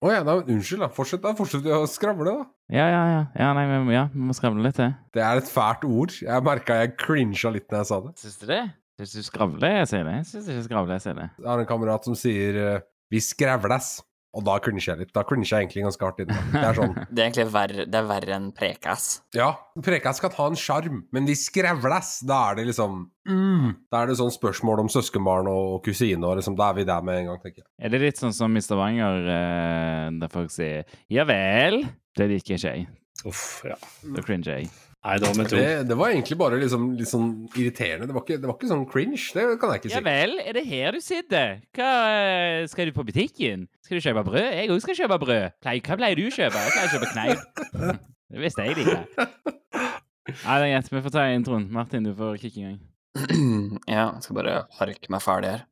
Å ja, da, unnskyld, da. Fortsett, da. Fortsett å skravle, da. Ja, ja, ja. ja nei, vi, ja, vi må skravle litt til. Det er et fælt ord. Jeg merka jeg crincha litt når jeg sa det. Syns du det? Syns du skravler jeg sier det? Syns du ikke skravler jeg sier det. Jeg har en kamerat som sier eh, 'vi skravles', og da cringer jeg litt. Da cringer jeg egentlig ganske hardt inni. Det er sånn Det er egentlig verre, det er verre enn prekass. Ja, Prekas kan ha en sjarm, men de skrevles. Da er det liksom mm, Da er det sånn spørsmål om søskenbarn og kusine, og liksom, da er vi der med en gang, tenker jeg. Er det litt sånn som i Stavanger, eh, der folk sier 'ja vel'? Det liker ikke jeg. Uff, ja. Da cringer jeg. Nei. Det, det var egentlig bare liksom, litt sånn irriterende. Det var, ikke, det var ikke sånn cringe, det kan jeg ikke si. Ja vel, er det her du sitter? Hva, eh, skal du på butikken? Skal du kjøpe brød? Jeg òg skal kjøpe brød. Plei- Hva pleier du å kjøpe? Jeg pleier å kjøpe kneip. Det visste jeg ikke. Nei, det er greit. Vi får ta introen. Martin, du får kicke i gang. ja, jeg skal bare harke meg ferdig her.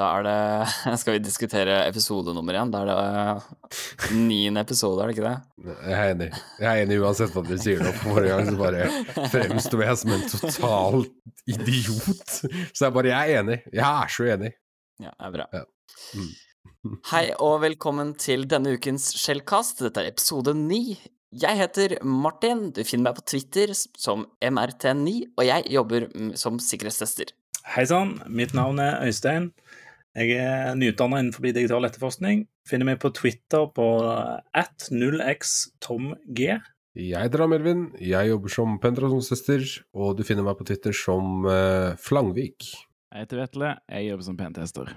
Da er det Skal vi diskutere episode nummer én? Da er det eh, niende episode, er det ikke det? Jeg er enig. Jeg er enig uansett hva dere sier nå. Forrige gang så bare fremsto jeg som en total idiot. Så jeg bare Jeg er enig. Jeg er så enig. Ja, det er bra. Ja. Mm. Hei og velkommen til denne ukens Skjellkast. Dette er episode ni. Jeg heter Martin. Du finner meg på Twitter som MRT9, og jeg jobber som sikkerhetstester. Hei sann, mitt navn er Øystein. Jeg er nyutdannet innenfor digital etterforskning. Finner meg på Twitter på at 0xtomg. Jeg heter Melvin. Jeg jobber som penetrasjonstester, og du finner meg på Twitter som uh, Flangvik. Jeg heter Vetle. Jeg jobber som pentester.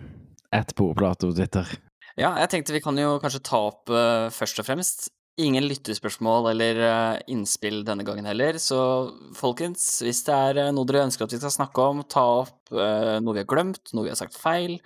Ett på Plato Twitter. Ja, jeg tenkte vi kan jo kanskje ta opp uh, først og fremst Ingen lyttespørsmål eller eh, innspill denne gangen heller, så folkens, hvis det er eh, noe dere ønsker at vi skal snakke om, ta opp eh, noe vi har glemt, noe vi har sagt feil,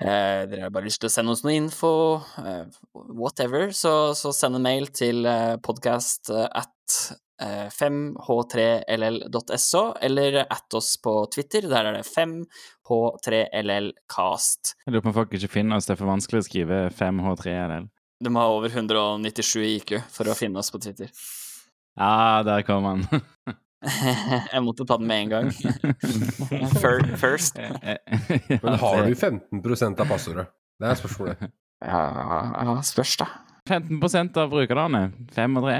eh, dere har bare lyst til å sende oss noe info, eh, whatever, så, så send en mail til eh, podcast at eh, 5h3ll.so, eller at oss på Twitter, der er det 5h3llcast. Jeg lurer på om folk ikke finner oss. Det er for vanskelig å skrive 5H3LL. De har over 197 i IQ for å finne oss på Twitter. Ja, der kom han. Jeg måtte ta den med en gang. First. Men har du 15% av passordet? Det er spørsmålet. Ja, ja, spørs, da. 15 av brukerne. 5 og 3.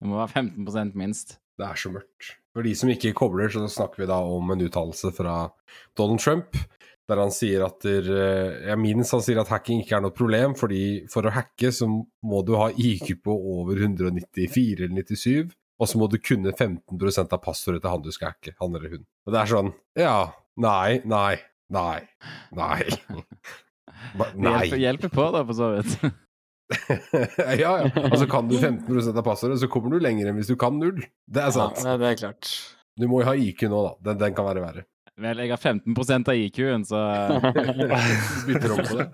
Det må være 15% minst. Det er så mørkt. For de som ikke kobler, så snakker vi da om en uttalelse fra Donald Trump, der han sier at der, eh, Jeg minnes han sier at hacking ikke er noe problem, fordi for å hacke så må du ha IQ på over 194 eller 97, og så må du kunne 15% av passordet til han du skal hacke, han eller hun. Og det er sånn Ja, nei, nei, nei, nei. nei. Det hjelper, hjelper på, da, for så vidt. ja, ja. Altså kan du 15% av passordet, så kommer du lenger enn hvis du kan null. Det er sant. Ja, det er klart. Du må jo ha IQ nå, da. Den, den kan være verre. Vel, jeg har 15 av IQ-en, så bytter om på det.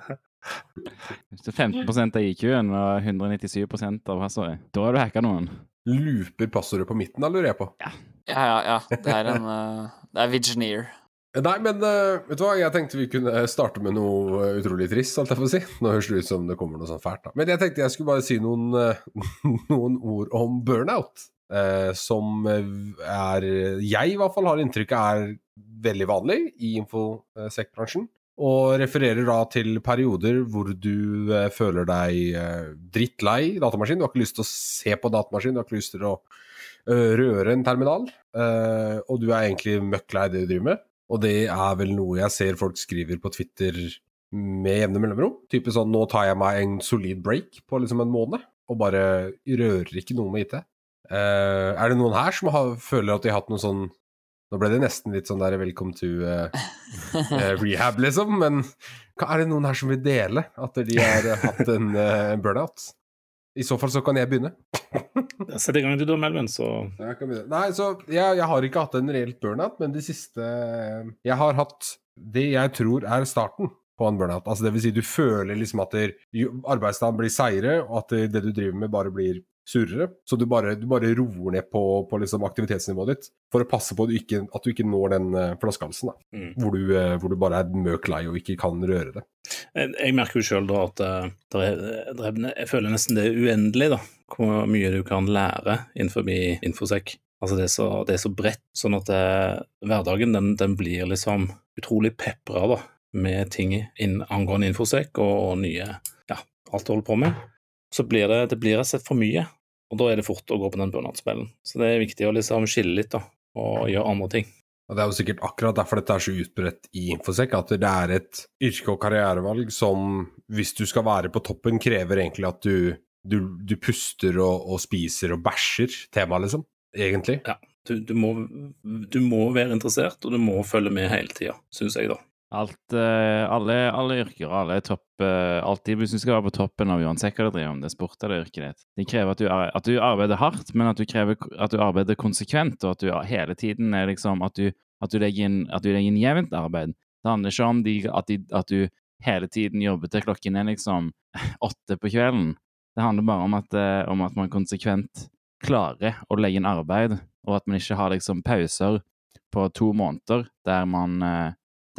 Hvis du er 15 av IQ-en og 197 av passordet, da har du hacka noen. Looper passordet på midten, da lurer jeg på. Ja, ja, ja. Det er en uh, Det er Vigineer. Nei, men uh, vet du hva, jeg tenkte vi kunne starte med noe eh, utrolig trist, alt jeg får si. Nå høres det ut som det kommer noe sånn fælt, da. Men jeg tenkte jeg skulle bare si noen, uh, noen ord om burnout. Eh, som eh, er Jeg i hvert fall har inntrykk er veldig vanlig i infosec-bransjen. Og refererer da til perioder hvor du eh, føler deg eh, drittlei datamaskin. Du har ikke lyst til å se på datamaskin, du har ikke lyst til å eh, røre en terminal. eh, og du er egentlig møkk lei det du driver med. Og det er vel noe jeg ser folk skriver på Twitter med jevne mellomrom. Type sånn nå tar jeg meg en solid break på liksom en måned, og bare rører ikke noe med IT. Eh, er det noen her som har, føler at de har hatt noe sånn Nå ble det nesten litt sånn der welcome to uh, eh, rehab, liksom, men hva, er det noen her som vil dele at de har hatt en burnout? I så fall så kan jeg begynne. Sett i gang du da, Melvin, så Jeg kan. Nei, så jeg, jeg har ikke hatt en reelt burnout, men det siste Jeg har hatt det jeg tror er starten på en burnout. Altså det vil si, du føler liksom at arbeidsdagen blir seigere, og at det, det du driver med, bare blir surrere. Så du bare, du bare roer ned på, på liksom aktivitetsnivået ditt for å passe på at du ikke, at du ikke når den eh, flaskehalsen. Mm. Hvor, du, eh, hvor du bare er møk lei og ikke kan røre det. Jeg, jeg merker jo sjøl at eh, der er, der er, jeg føler nesten det er uendelig, da, hvor mye du kan lære innenfor infosec. Altså det er så, det er så bredt, sånn at det, hverdagen den, den blir liksom utrolig pepra da, med ting inn, angående infosek og, og nye ja, alt du holder på med. Så blir det, det blir rett og slett for mye, og da er det fort å gå på den burnout-smellen. Så det er viktig å liksom skille litt da, og gjøre andre ting. Og Det er jo sikkert akkurat derfor dette er så utbredt i Infosec, at det er et yrke- og karrierevalg som, hvis du skal være på toppen, krever egentlig at du, du, du puster og, og spiser og bæsjer temaet, liksom. Egentlig. Ja, du, du, må, du må være interessert, og du må følge med hele tida, syns jeg, da. Alt, eh, alle, alle yrker alle er topp eh, Alltid hvis du skal være på toppen av uansett hva du driver om, det er sport eller yrket ditt. Det krever at du, at du arbeider hardt, men at du, krever, at du arbeider konsekvent, og at du hele tiden er liksom At du, at du, legger, inn, at legger inn jevnt arbeid. Det handler ikke om de, at, de, at du hele tiden jobber til klokken er liksom åtte på kvelden. Det handler bare om at, eh, om at man konsekvent klarer å legge inn arbeid, og at man ikke har liksom pauser på to måneder der man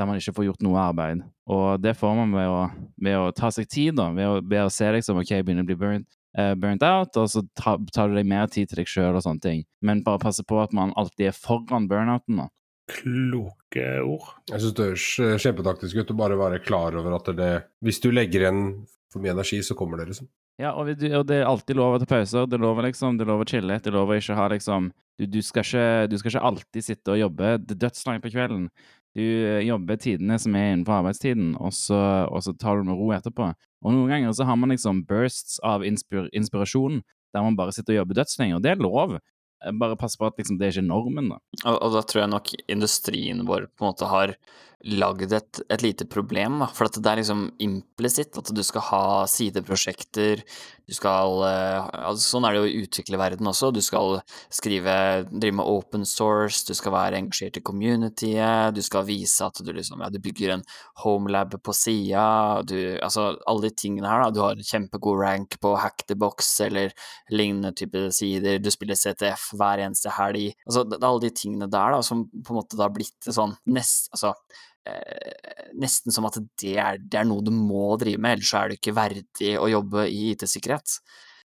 der man ikke får gjort noe arbeid. Og det får man ved å, ved å ta seg tid, da. Ved å, ved å se liksom OK, jeg begynner å bli burnt, uh, burnt out, og så ta, tar du deg mer tid til deg sjøl og sånne ting. Men bare passe på at man alltid er foran burnouten, da. Kloke ord. Jeg syns det høres eh, kjempetaktisk ut å bare være klar over at det Hvis du legger igjen for mye energi, så kommer det, liksom. Ja, og, vi- og det er alltid lov å ta pauser. Det er lov å liksom, det lover å chille. Det er lov å ikke ha liksom du, du, skal ikke, du skal ikke alltid sitte og jobbe det dødslangt på kvelden. Du eh, jobber tidene som er innenfor arbeidstiden, og så, og så tar du det med ro etterpå. Og noen ganger så har man liksom bursts av inspir inspirasjon der man bare sitter og jobber dødslenge, og det er lov. Eh, Bare pass på at liksom, det er ikke normen, da. Og, og da tror jeg nok industrien vår på en måte har lagd et, et lite problem, da. For det er liksom implisitt at du skal ha sideprosjekter, du skal eh, altså Sånn er det jo i utviklerverden også. Du skal skrive, drive med open source, du skal være engasjert i communityet, du skal vise at du liksom Ja, du bygger en homelab på sida, du Altså alle de tingene her, da. Du har kjempegod rank på Hack the Box eller lignende type sider, du spiller CTF hver eneste helg. Altså det det er alle de tingene der da som på en måte da har blitt sånn nest... Altså nesten som at det er, det er noe du må drive med, ellers er du ikke verdig å jobbe i IT-sikkerhet.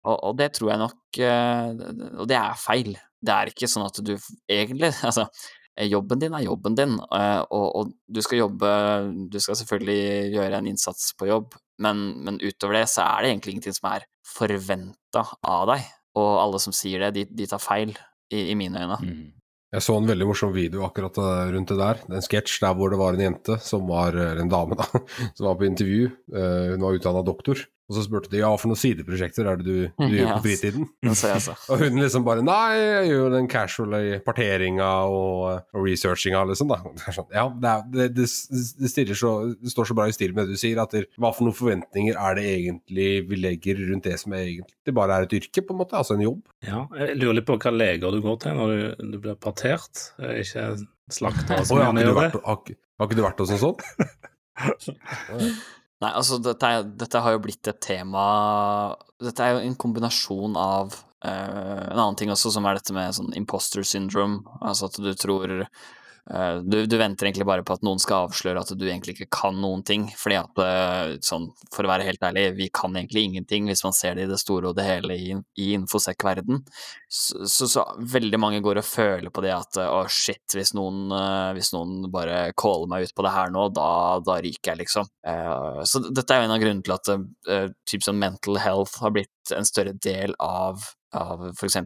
Og, og det tror jeg nok eh, Og det er feil. Det er ikke sånn at du egentlig Altså, eh, jobben din er jobben din, eh, og, og du skal jobbe Du skal selvfølgelig gjøre en innsats på jobb, men, men utover det så er det egentlig ingenting som er forventa av deg. Og alle som sier det, de, de tar feil, i, i mine øyne. Mhm. Jeg så en veldig morsom video akkurat eh, rundt det der. En sketsj der hvor det var en jente som var, eller en dame da, som var på intervju. Eh, Hun var utdanna doktor. Og så spurte de ja, for noen sideprosjekter er det du, du gjør på fritiden? Og hun liksom bare Nei, jeg gjør jo den casual i parteringa og, og researchinga, liksom. da. Det sånn, ja, det, er, det, det, det, så, det står så bra i stil med det du sier, at det, hva for noen forventninger er det egentlig vi legger rundt det som er egentlig bare er et yrke, på en måte? Altså en jobb? Ja, jeg lurer litt på hva leger du går til når du, du blir partert. Ikke slakta. Å, som ja, har, det. har, har ikke du vært hos en sånn? Nei, altså dette, er, dette har jo blitt et tema Dette er jo en kombinasjon av uh, en annen ting også, som er dette med sånn imposter syndrome. Altså at du tror du, du venter egentlig bare på at noen skal avsløre at du egentlig ikke kan noen ting. Fordi at eh, sånn, for å være helt ærlig, vi kan egentlig ingenting hvis man ser det i det store og det hele i, i infosec-verden. Så, så, så veldig mange går og føler på det at å shit, hvis noen, eh, hvis noen bare caller meg ut på det her nå, da, da ryker jeg, liksom. Eh, så dette er jo en av grunnene til at typ sånn mental health har blitt en større del av av f.eks.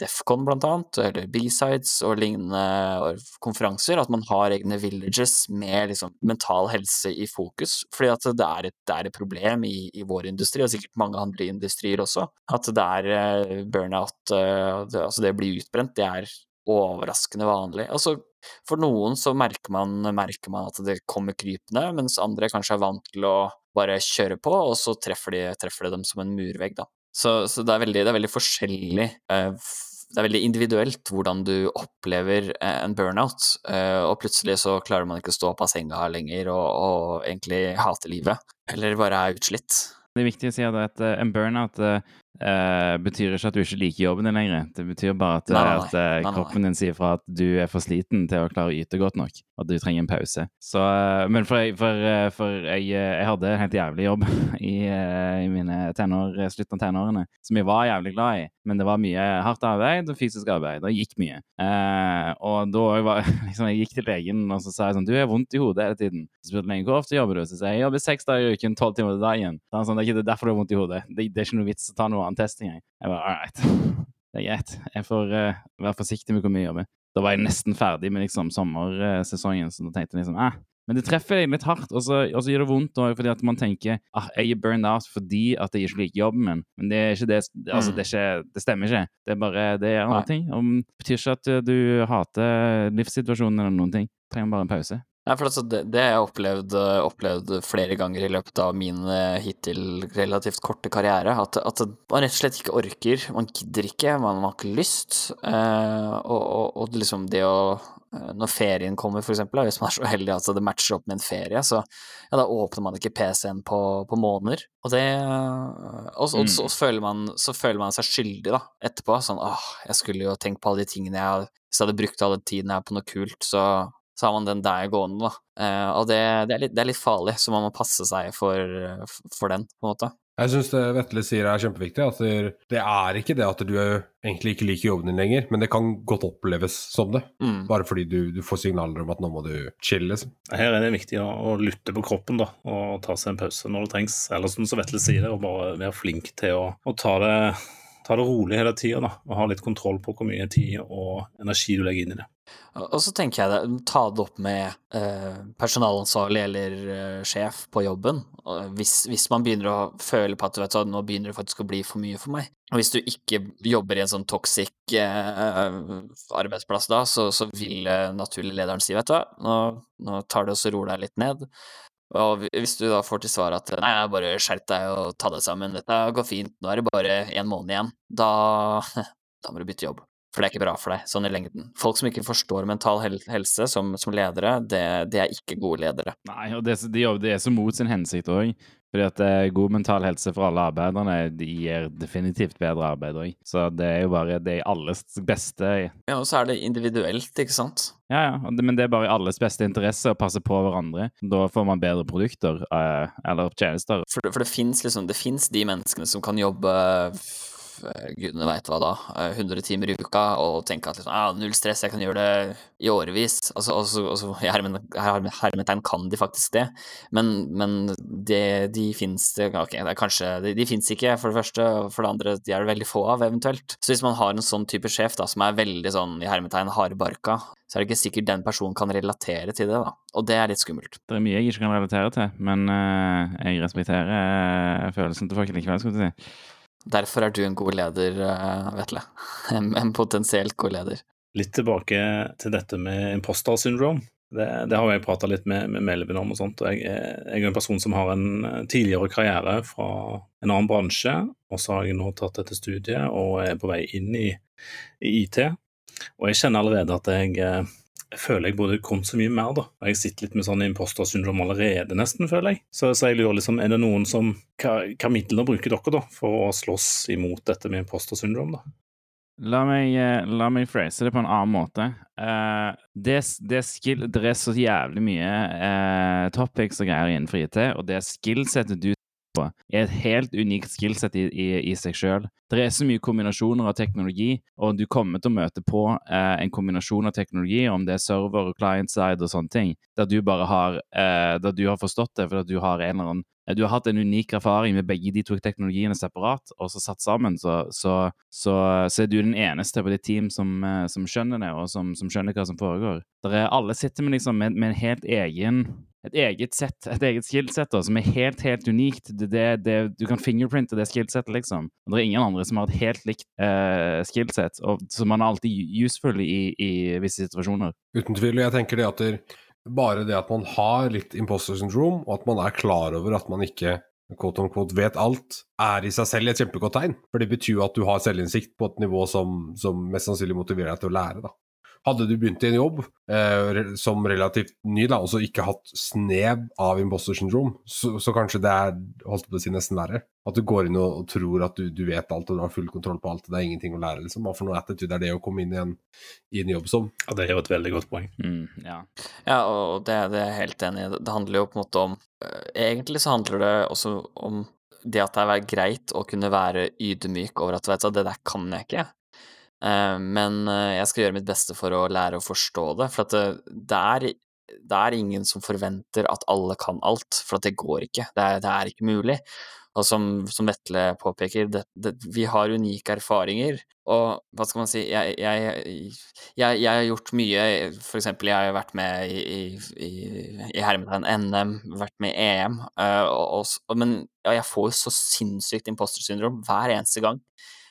Defcon, blant annet, eller B-sides og lignende konferanser, at man har egne villages med liksom, mental helse i fokus. Fordi at det er et, det er et problem i, i vår industri, og sikkert mange andre industrier også, at det er eh, burnout, eh, det, altså det å bli utbrent, det er overraskende vanlig. Altså, for noen så merker man, merker man at det kommer krypende, mens andre kanskje er vant til å bare kjøre på, og så treffer de, treffer det dem som en murvegg, da. Så, så det, er veldig, det er veldig forskjellig. eh, Det er veldig individuelt hvordan du opplever eh, en burnout, eh, og plutselig så klarer man ikke å stå opp av senga lenger og, og egentlig hate livet, eller bare er utslitt. Det er viktig å si at eh, en burnout eh, eh, betyr ikke at du ikke liker jobben din lenger. Det betyr bare at, Nei, nei, nei. at eh, nei, nei. kroppen din sier fra at du er for sliten til å klare å yte godt nok, at du trenger en pause. Så, uh, men for, jeg- for, eh, for jeg, eh, jeg hadde en helt jævlig jobb i, eh, i mine tenår, slutten av tenårene, som jeg var jævlig glad i. Men det var mye hardt arbeid og fysisk arbeid. Det gikk mye. Eh, og da jeg var, liksom, jeg gikk til legen og så sa jeg sånn Du, har vondt i hodet hele tiden. Så spurte legen hvor ofte jobber du? Så sa jeg jeg jobber seks dager i uken, tolv timer til dagen. Så han sånn, det er ikke derfor du har vondt i hodet. Det, det er ikke noe vits å ta noe annen test engang. Jeg bare all right. Det er greit. Jeg får uh, være forsiktig med hvor mye jeg jobber. Da var jeg nesten ferdig med liksom sommersesongen, så da tenkte jeg liksom eh. Men det treffer deg litt hardt, og så, og så gjør det vondt også, fordi at man tenker ah, jeg er burned out fordi at jeg ikke liker jobben min. Men det er ikke det, altså, det, er ikke, det stemmer ikke. Det er bare det er andre Nei. ting. Og det betyr ikke at du hater livssituasjonen eller noen ting. Trenger bare en pause. Nei, for altså, det, det har jeg opplevd, eh, opplevd flere ganger i løpet av min eh, hittil relativt korte karriere. At, at man rett og slett ikke orker. Man gidder ikke, man har ikke lyst. Eh, og, og, og liksom det å eh, Når ferien kommer, for eksempel, hvis man er så heldig at det matcher opp med en ferie, så ja, da åpner man ikke PC-en på, på måneder. Og det Og, Og, så- og, så, Mm. føler man, så føler man seg skyldig, da, etterpå. Sånn åh, jeg skulle jo tenkt på alle de tingene jeg Hvis jeg hadde brukt all den tiden her på noe kult, så så har man den der gående, da. Eh, og det, det, er litt, det er litt farlig, så man må passe seg for, for den, på en måte. Jeg syns det Vetle sier er kjempeviktig. At det, er ikke det at du egentlig ikke liker jobben din lenger, men det kan godt oppleves som det. Mm. Bare fordi du, du får signaler om at nå må du chille, liksom. Her er det viktig å, å lytte på kroppen da, og ta seg en pause når det trengs. Eller som Vetle sier, det, å bare være flink til å, å ta, det, ta det rolig hele tida. Og ha litt kontroll på hvor mye tid og energi du legger inn i det. Og så tenker jeg det, ta det opp med eh, personalansvarlig eller eh, sjef på jobben. Hvis, hvis man begynner å føle på at vet nå begynner det faktisk å bli for mye for meg. Og hvis du ikke jobber i en sånn toxic eh, arbeidsplass da, så, så vil eh, naturlig lederen si, vet du nå, nå tar oss og så roer deg litt ned. Og hvis du da får til svar at nei, bare skjerp deg og ta deg sammen, dette går fint, nå er det bare en måned igjen, da, da må du bytte jobb. For det er ikke bra for deg, sånn i lengden. Folk som ikke forstår mental hel helse som, som ledere, det, det er ikke gode ledere. Nei, og det, de det er så mot sin hensikt òg. Fordi at eh, god mental helse for alle arbeiderne de gir definitivt bedre arbeid òg. Så det er jo bare det alles beste Ja, og så er det individuelt, ikke sant? Ja, ja, men det er bare i alles beste interesse å passe på hverandre. Da får man bedre produkter eh, eller tjenester. For, for det fins liksom, det finnes de menneskene som kan jobbe gudene veit hva da, eh, 100 timer i uka, og tenke at liksom, ah, null stress, jeg kan gjøre det i årevis. Altså, altså, altså hermetegn herme- kan de faktisk det, men, men det, de fins det De, de ikke, for det første, og for det andre, de er det veldig få av, eventuelt. Så hvis man har en sånn type sjef da, som er veldig sånn i hermetegn hardbarka, så er det ikke sikkert den personen kan relatere til det, da. Og det er litt skummelt. Det er mye jeg ikke kan relatere til, men uh, jeg respekterer uh, følelsen til folk likevel, skulle du si. Derfor er du en god leder, eh, Vetle. En, en potensielt god leder. Litt tilbake til dette med imposter syndrome. Det, det har jeg prata litt med, med Melvin om. og sånt, jeg, er- jeg er en person som har en eh, tidligere karriere fra en annen bransje, og så har jeg nå tatt dette studiet og er på vei inn i, i IT. Og jeg kjenner allerede at jeg, eh, føler jeg burde kommet så mye mer, da. Jeg sitter litt med sånn impostersyndrom allerede, nesten, føler jeg. Så, så jeg lurer liksom, er det noen som Hva, hva midler bruker dere, da, for å slåss imot dette med impostersyndrom, da? La meg, eh, la meg phrase det på en annen måte. Uh, det, det, skill, det er så jævlig mye uh, topics og greier innenfor IT, og det skillsettet du er et helt unikt skillset i, i, i seg sjøl. Det er så mye kombinasjoner av teknologi, og du kommer til å møte på eh, en kombinasjon av teknologi, om det er server og client side og sånne ting, der du bare har, eh, der du har forstått det fordi du har en eller annen du har hatt en unik erfaring med begge de to teknologiene separat, og så satt sammen, så, så, så, så er du den eneste på ditt team som, eh, som skjønner det, og som, som skjønner hva som foregår. Er, alle sitter med, liksom, med, med en helt egen et eget sett, et eget skillset som er helt, helt unikt. Det, det, det, du kan fingerprinte det skillsetet, liksom. Og det er ingen andre som har et helt likt eh, skillset, som man er alltid useful i, i visse situasjoner. Uten tvil. Jeg tenker det at bare det at man har litt imposter syndrome, og at man er klar over at man ikke quote on quote, vet alt, er i seg selv et kjempegodt tegn. For det betyr jo at du har selvinnsikt på et nivå som, som mest sannsynlig motiverer deg til å lære. da. Hadde du begynt i en jobb eh, som relativt ny, da, og så ikke hatt snev av imposter syndrom, så, så kanskje det er holdt på å si nesten verre. At du går inn og, og tror at du, du vet alt og du har full kontroll på alt, og det er ingenting å lære, liksom. Hva for noe attitude er det å komme inn i en, i en jobb som? Ja, det er jo et veldig godt poeng. Mm, ja. Ja, og det, det er jeg helt enig i. Det handler jo på en måte om øh, Egentlig så handler det også om det at det er greit å kunne være ydmyk over at vet du, det der kan jeg ikke. Eh, men eh, jeg skal gjøre mitt beste for å lære å forstå det. For det, det, er, det er ingen som forventer at alle kan alt, for det går ikke. Det er, det er ikke mulig. Og som, som Vetle påpeker, vi har unike erfaringer. Og hva skal man si Jeg, jeg, jeg, jeg har gjort mye. For eksempel, jeg har vært med i, i, i, hermetegn NM, vært med i EM. eh, og, og, men jeg får jo så sinnssykt imposter syndrom hver eneste gang.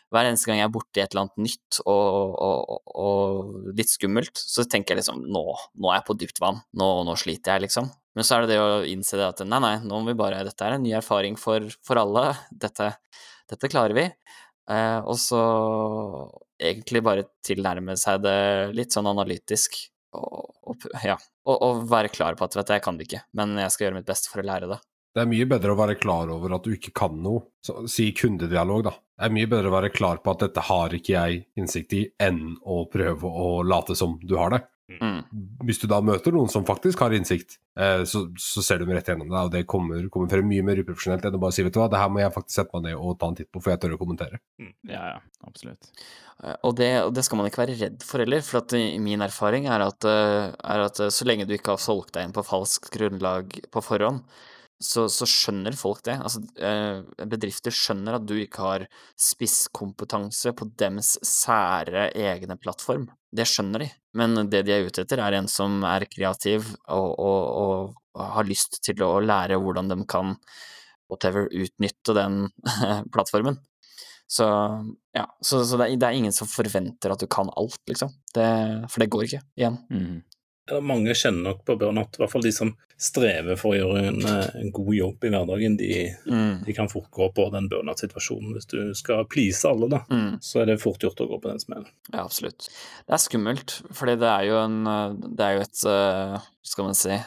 Hver eneste gang jeg er borti et eller annet nytt og, og, og litt skummelt, så tenker jeg liksom nå, nå er jeg på dypt vann. Nå, nå sliter jeg, liksom. Men så er det det å innse det at nei, nei, nå må vi bare Dette er en ny erfaring for, for alle. Dette, dette klarer vi. Eh, og så egentlig bare tilnærme seg det litt sånn analytisk. Og, og, ja, og, være klar på at vet du, jeg kan det ikke, men jeg skal gjøre mitt beste for å lære det. Det er mye bedre å være klar over at du ikke kan noe. Så, si kundedialog, da. Det er mye bedre å være klar på at dette har ikke jeg innsikt i, enn å prøve å late som du har det. Mm. Hvis du da møter noen som faktisk har innsikt, eh, så, så ser du dem rett gjennom deg, og det kommer, kommer frem mye mer uprofesjonelt enn å bare si vet du hva, det her må jeg faktisk sette meg ned og ta en titt på, for jeg tør å kommentere. ja, ja, absolutt. Eh, Og det, og det skal man ikke være redd for heller, for at min erfaring er at, eh, er at eh, så lenge du ikke har solgt deg inn på falskt grunnlag på forhånd, så, så skjønner folk det. Altså, eh, bedrifter skjønner at du ikke har spisskompetanse på dems sære egne plattform. Det skjønner de, men det de er ute etter, er en som er kreativ og, og, og har lyst til å lære hvordan de kan whatever, utnytte den plattformen. Så ja, så, så det, er, det er ingen som forventer at du kan alt, liksom. Det, for det går ikke, igjen. Mhm. Mange kjenner nok på burnout, i hvert fall de som strever for å gjøre en, eh, en god jobb i hverdagen. De, Mm, de kan fort gå på den burnout-situasjonen. Hvis du skal please alle, da, mm, så er det fort gjort å gå på den smellen. ja, absolutt. Det er skummelt, fordi det er jo en eh, Det er jo et, eh, skal man si,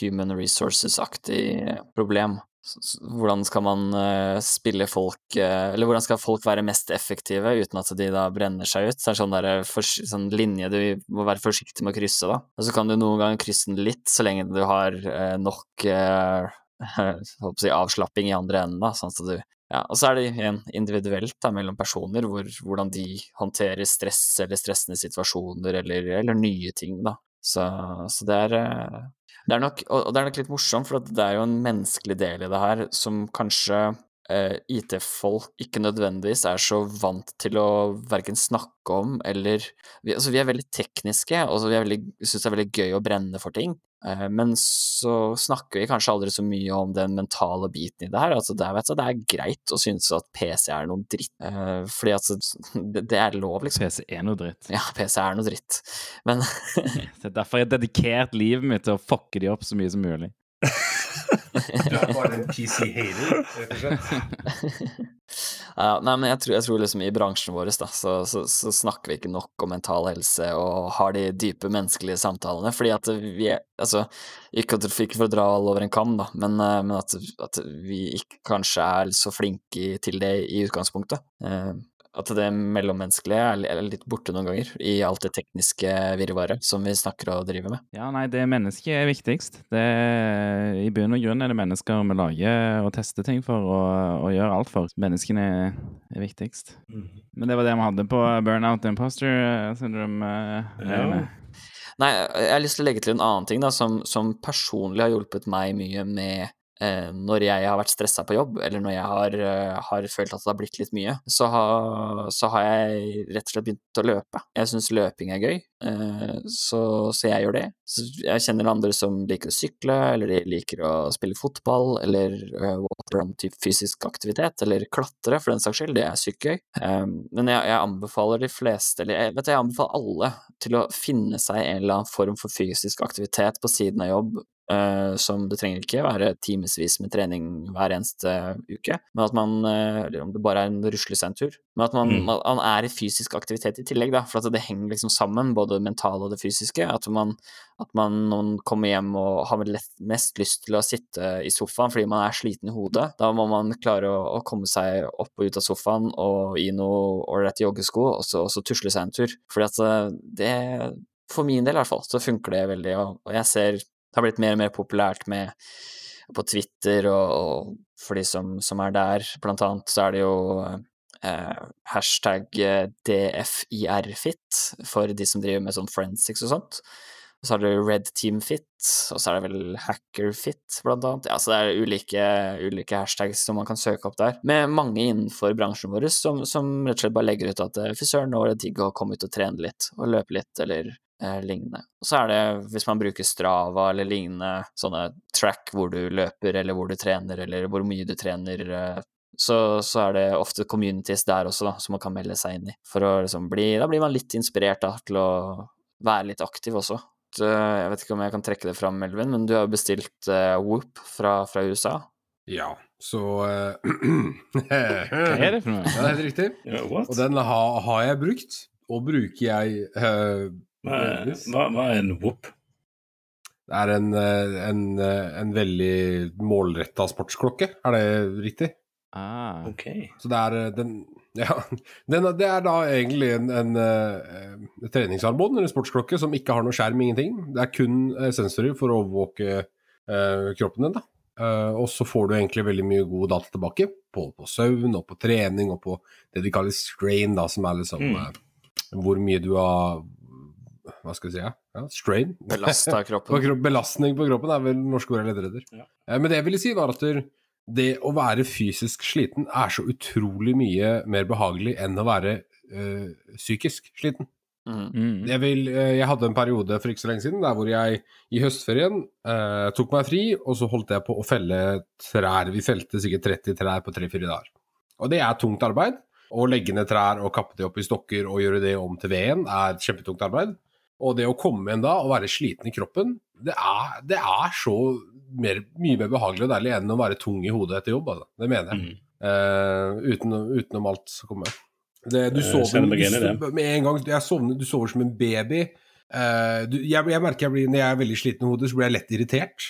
human resources-aktig problem. Hvordan skal man eh, spille folk eh, Eller hvordan skal folk være mest effektive uten at de da brenner seg ut? Det er sånn, der, for, sånn linje du må være forsiktig med å krysse, da. Og så kan du noen ganger krysse den litt, så lenge du har eh, nok eh, si, avslapping i andre enden, da, sånn at du ja, og så er det igjen individuelt da, mellom personer, hvor, hvordan de håndterer stress eller stressende situasjoner eller, eller nye ting, da. Så, så det er eh, det er nok, og det er nok litt morsomt, for det er jo en menneskelig del i det her som kanskje IT-folk ikke nødvendigvis er så vant til å verken snakke om eller vi, Altså, vi er veldig tekniske, og vi syns det er veldig gøy å brenne for ting. Eh, men så snakker vi kanskje aldri så mye om den mentale biten i det her. Altså, det, vet du, det er greit å synes at PC er noe dritt, eh, fordi at det, det er lov, liksom. PC er noe dritt. Ja, PC er noe dritt, men Det er derfor jeg har dedikert livet mitt til å fucke de opp så mye som mulig. Du er bare en PC-hater, rett og slett. Ja, nei, men jeg tror, jeg tror liksom i bransjen vår så, så, så snakker vi ikke nok om mental helse og har de dype menneskelige samtalene, fordi at vi er Altså, ikke, at, ikke for å dra alle over en kam, da, men, eh, men at, at vi ikke kanskje er så flinke til det i utgangspunktet. Eh, At det mellommenneskelige er litt borte noen ganger i alt det tekniske virvaret som vi snakker og driver med. Ja, nei, det mennesket er viktigst. Det I bunn og grunn er det mennesker vi lager og tester ting for og, og gjør alt for. Menneskene er, er viktigst. Men det var det vi hadde på Burnout Imposter eh, syndrome. eh, Ja. Nei, jeg har lyst til å legge til en annen ting da, som, som personlig har hjulpet meg mye med når jeg har vært stressa på jobb, eller når jeg har, eh, har følt at det har blitt litt mye, så, har- så har jeg rett og slett begynt å løpe. Jeg syns løping er gøy, eh, så, så jeg gjør det. Så jeg kjenner andre som liker å sykle, eller de liker å spille fotball, eller eh, whatever annen type fysisk aktivitet, eller klatre, for den saks skyld. Det er sykt gøy. Eh, men jeg, jeg anbefaler de fleste, eller jeg, vet du, jeg anbefaler alle til å finne seg en eller annen form for fysisk aktivitet på siden av jobb eh, som det trenger ikke være timevis med trening hver eneste uke, men at man, eh, eller om det bare er en ruslesentur, men at man, Mm. man, er i fysisk aktivitet i tillegg, da, for at det henger liksom sammen, både det mentale og det fysiske. At man, at man når man kommer hjem og har mest lyst til å sitte i sofaen fordi man er sliten i hodet, da må man klare å, å komme seg opp og ut av sofaen og i noe ålreite joggesko, og så, og så tusle seg en tur. Fordi at eh, det For min del i hvert fall, så funker det veldig, og jeg ser det har blitt mer og mer populært med på Twitter og, og for de som, som er der, blant annet så er det jo eh, hashtag eh, DFIRFit for de som driver med sånn forensics og sånt. Og så har du Red Team Fit, og så er det vel Hackerfit, blant annet. Ja, så det er ulike, ulike hashtags som man kan søke opp der, med mange innenfor bransjen vår som, som rett og slett bare legger ut at eh, fy søren, nå er det digg å komme ut og trene litt, og løpe litt, eller eh, lignende. Og så er det, hvis man bruker Strava eller lignende, sånne track hvor du løper, eller hvor du trener, eller hvor mye du trener, eh, så, så er det ofte communities der også, da, som man kan melde seg inn i. For å liksom bli Da blir man litt inspirert da, til å være litt aktiv også. Så Jeg vet ikke om jeg kan trekke det fram, Melvin, men du har jo bestilt uh, Whoop fra, fra USA. Ja, så eh, Hva er det for noe? Ja, det er helt riktig. Yeah. Og den ha, har jeg brukt, og bruker jeg eh, Hva, er- hva, hva er en whoop? Det er en, eh, en, eh, en veldig målretta sportsklokke, er det riktig? Ah. Ok. Så det er eh, den Ja, den, det er da egentlig en, en, en treningsarmbånd eller en sportsklokke som ikke har noe skjerm, ingenting. Det er kun sensorer for å overvåke uh, kroppen din, da. Uh, og så får du egentlig veldig mye god data tilbake på, på søvn og på trening og på det de kaller strain, da, som er liksom Mm. uh, hvor mye du har Hva skal vi si? Ja, ja strain. Belasta På kroppen. kropp, belastning på kroppen er vel norske ord jeg leter etter. Ja. Men det jeg ville si, var at det å være fysisk sliten er så utrolig mye mer behagelig enn å være øh, psykisk sliten. Mm. Mm. Jeg, vil, eh, jeg hadde en periode for ikke så lenge siden der hvor jeg i høstferien eh, tok meg fri, og så holdt jeg på å felle trær. Vi felte sikkert 30 trær på 3-4 dager. Og det er tungt arbeid. Å legge ned trær og kappe de opp i stokker og gjøre det om til veden er kjempetungt arbeid. Og det å komme igjen da og være sliten i kroppen, det er, det er så mer, mye mer behagelig og deilig enn å være tung i hodet etter jobb. Altså. Det mener jeg. Mm. Uh, uten, utenom alt som kommer. Det, du sover, du, igjen i det. so- med en gang sovner, du sover som en baby. Uh, du, jeg, jeg merker jeg blir, når jeg er veldig sliten i hodet, så blir jeg lett irritert.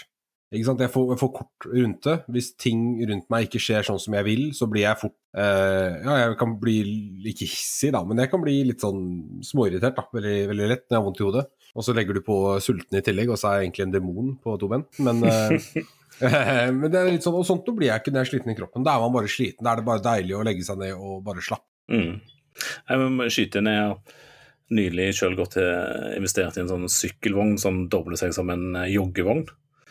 Ikke sant? Jeg får, jeg får kort rundt det. Hvis ting rundt meg ikke skjer sånn som jeg vil, så blir jeg fort eh, Ja, jeg kan bli ikke hissig, da, men jeg kan bli litt sånn småirritert da, veldig, veldig lett når jeg har vondt i hodet. Og så legger du på sulten i tillegg, og så er jeg egentlig en demon på to ben. Men, eh, men det er litt sånn, og sånt blir jeg ikke når jeg er sliten i kroppen. Da er man bare sliten. Da er det bare deilig å legge seg ned og bare slappe. Mm. Jeg må skyte ned. Har nylig sjøl gått til investert i en sånn sykkelvogn som dobler seg som en eh, joggevogn.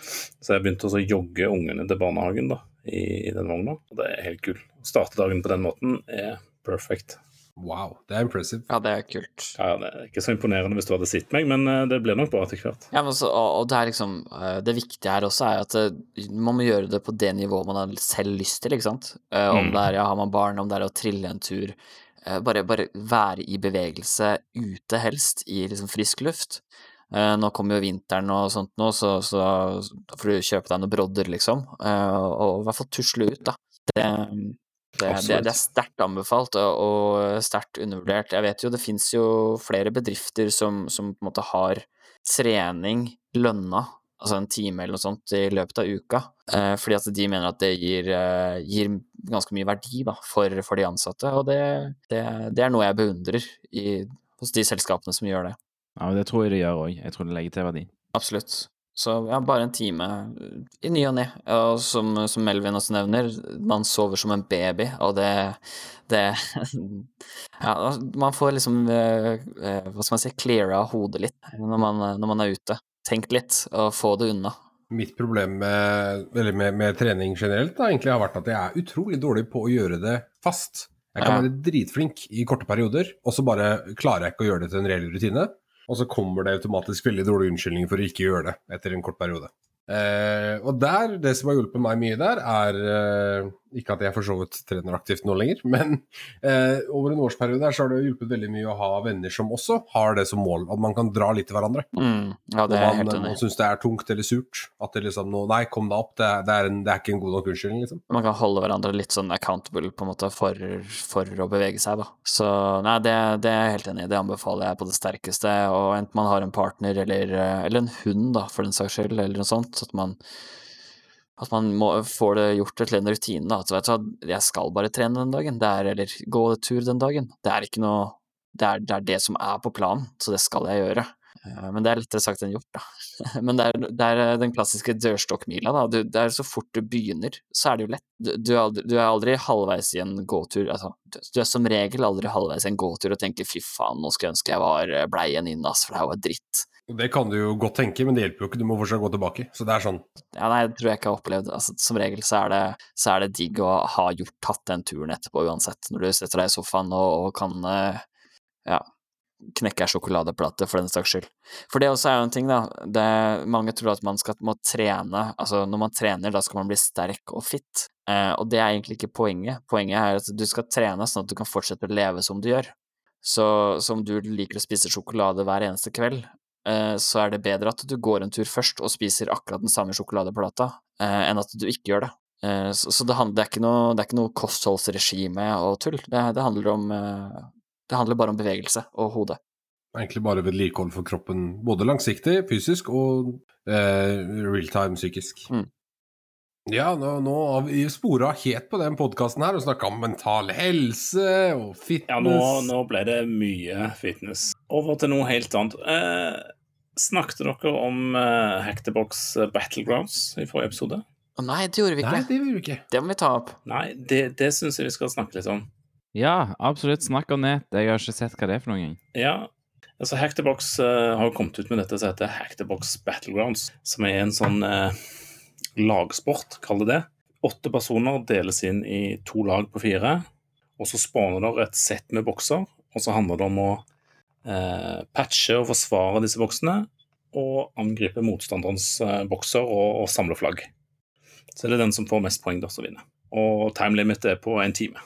Så jeg begynte også å jogge ungene til barnehagen da, i, i den vogna. Og det er helt kult. Å starte dagen på den måten er perfect. Wow, det er impressive. Ja, det er kult. Ja, Det er ikke så imponerende hvis du hadde sett meg, men eh, det blir nok bra etter hvert. Ja, men så, og, det er liksom eh, Det viktige her også er at det, man må gjøre det på det nivået man har selv lyst til, ikke sant. Eh, Om Mm. det er ja, har man barn, om det er å trille en tur. eh, Bare, bare være i bevegelse ute, helst, i liksom frisk luft. Eh, Nå kommer jo vinteren og sånt nå, så, så da får du kjøpe deg noen brodder, liksom. eh, Og, i hvert fall tusle ut, da. Det, det, det, det er sterkt anbefalt og, sterkt undervurdert. Jeg vet jo det fins jo flere bedrifter som, som på en måte har trening lønna, altså en time eller noe sånt, i løpet av uka. Eh, fordi at de mener at det gir, gir ganske mye verdi da, for, for de ansatte. Og det, det, det er noe jeg beundrer i, hos de selskapene som gjør det. Ja, men det tror jeg det gjør òg. Jeg tror det legger til verdi. Absolutt. Så ja, bare en time i ny og ne. Og som, som Melvin også nevner, man sover som en baby, og det, det Ja, man får liksom eh, eh, Hva skal man si cleara hodet litt når man, når man er ute. Tenk litt, og få det unna. Mitt problem med, eller med, med trening generelt da, egentlig har vært at jeg er utrolig dårlig på å gjøre det fast. Jeg kan Ja. være dritflink i korte perioder, og så bare klarer jeg ikke å gjøre det til en reell rutine. Og så kommer det automatisk veldig dårlig unnskyldning for å ikke gjøre det etter en kort periode. Eh, og der, det som har hjulpet meg mye der, er eh, ikke at jeg for så vidt trener aktivt nå lenger, men eh, over en årsperiode der så har det hjulpet veldig mye å ha venner som også har det som mål, at man kan dra litt til hverandre. Mm, ja, det er man, enig man syns det er tungt eller surt. At det liksom nå Nei, kom deg opp, det er, det er, en, det er ikke en god nok unnskyldning, liksom. Man kan holde hverandre litt sånn accountable på en måte for, for å bevege seg, da. Så nei, det, det er jeg helt enig i. Det anbefaler jeg på det sterkeste. Og enten man har en partner eller, eh, eller en hund, da, for den saks skyld, eller noe sånt, at man at man må, får det gjort til en rutine. da, at vet jeg skal bare trene den dagen, er, eller gå tur den dagen. Det er ikke noe det er, det er det som er på planen, så det skal jeg gjøre. Eh, Men det er lettere sagt enn gjort, da. Men det er, det er den klassiske dørstokkmila, da. Du, det er så fort du begynner, så er det jo lett. Du, du, er, aldri, du er aldri halvveis i en gåtur, altså. Du, er som regel aldri halvveis i en gåtur og tenker fy faen, nå skulle jeg ønske jeg var bleien blei igjen inn, ass, for det her var dritt. Det kan du jo godt tenke, men det hjelper jo ikke. Du må fortsatt gå tilbake. Så det er sånn. Ja, nei, det tror jeg ikke jeg har opplevd. Altså, som regel så er, det, så er det digg å ha gjort tatt den turen etterpå uansett, når du setter deg i sofaen og, og kan eh, ja, knekke ei sjokoladeplate for den saks skyld. For det også er jo en ting, da. Det, mange tror at man skal må trene, altså når man trener, da skal man bli sterk og fit. Eh, og det er egentlig ikke poenget. Poenget er at du skal trene sånn at du kan fortsette å leve som du gjør. Så, så om du liker å spise sjokolade hver eneste kveld, så er det bedre at du går en tur først og spiser akkurat den samme sjokoladeplata, eh, enn at du ikke gjør det. Eh, så det, handler, det, er ikke noe, det er ikke noe kostholdsregime og tull. Det, det handler om eh, Det handler bare om bevegelse og hodet. Egentlig bare vedlikehold for kroppen, både langsiktig, fysisk, og eh, realtime psykisk. Mm. Ja, nå, nå har vi spora helt på den podkasten her og snakka om mental helse og fitness. Ja, nå, nå ble det mye fitness. Over til noe helt annet. Eh, snakket dere om uh, Hackthebox Battlegrounds i forrige episode? Å nei, det gjorde vi ikke. Nei, det gjorde vi ikke. Det må vi ta opp. Nei, det, det syns jeg vi skal snakke litt om. Ja, absolutt. Snakk om det. Jeg har ikke sett hva det er for noen gang. Ja, altså Hackthebox uh, har jo kommet ut med dette som heter Hackthebox Battlegrounds, som er en sånn uh, lagsport, kall det det. Åtte personer deles inn i to lag på fire, og så spawner det et sett med bokser, og så handler det om å eh, patche og forsvare disse boksene, og angripe motstanderens eh, bokser og, og samle flagg. Så det er den som får mest poeng, da, som vinner. Og time limit er på en time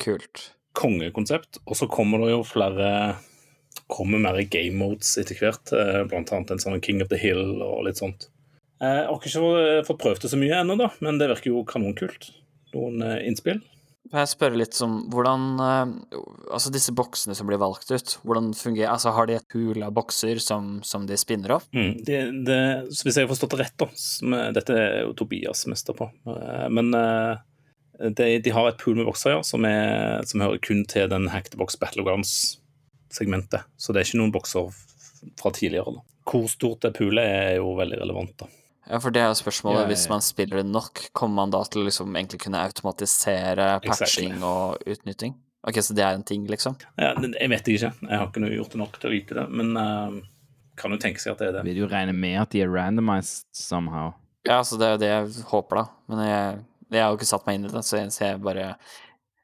Kult. kongekonsept. Og så kommer det jo flere Kommer mer game modes etter hvert, eh, blant annet en sånn King of the Hill og litt sånt. Jeg har ikke fått- prøvd det så mye ennå, da, men det virker jo kanonkult. Noen eh, innspill? Får jeg spørre litt om hvordan eh, Altså, disse boksene som blir valgt ut, hvordan fungerer Altså, har de et pool av bokser som, som de spinner opp? Mm, det, det, hvis jeg har forstått det rett, da eh, Dette er jo Tobias mester på, eh, men de, de har et pool med bokser ja, som, er, som hører kun til den Hackthebox Battlegrounds-segmentet. Så det er ikke noen bokser fra tidligere. da. Hvor stort det poolet er, er jo veldig relevant. da. Ja, for det er jo spørsmålet, Ja, ja, hvis man spiller det nok, kommer man da til å liksom egentlig kunne automatisere patching Exactly. og utnytting? Ok, så det er en ting, liksom? Ja, jeg vet ikke. Jeg har ikke noe gjort det nok til å vite det, men uh, kan jo tenke seg at det er det. Vil jo regne med at de er randomized somehow. Ja, så det er jo det jeg håper, da. Men jeg, jeg har jo ikke satt meg inn i det, så jeg, så jeg bare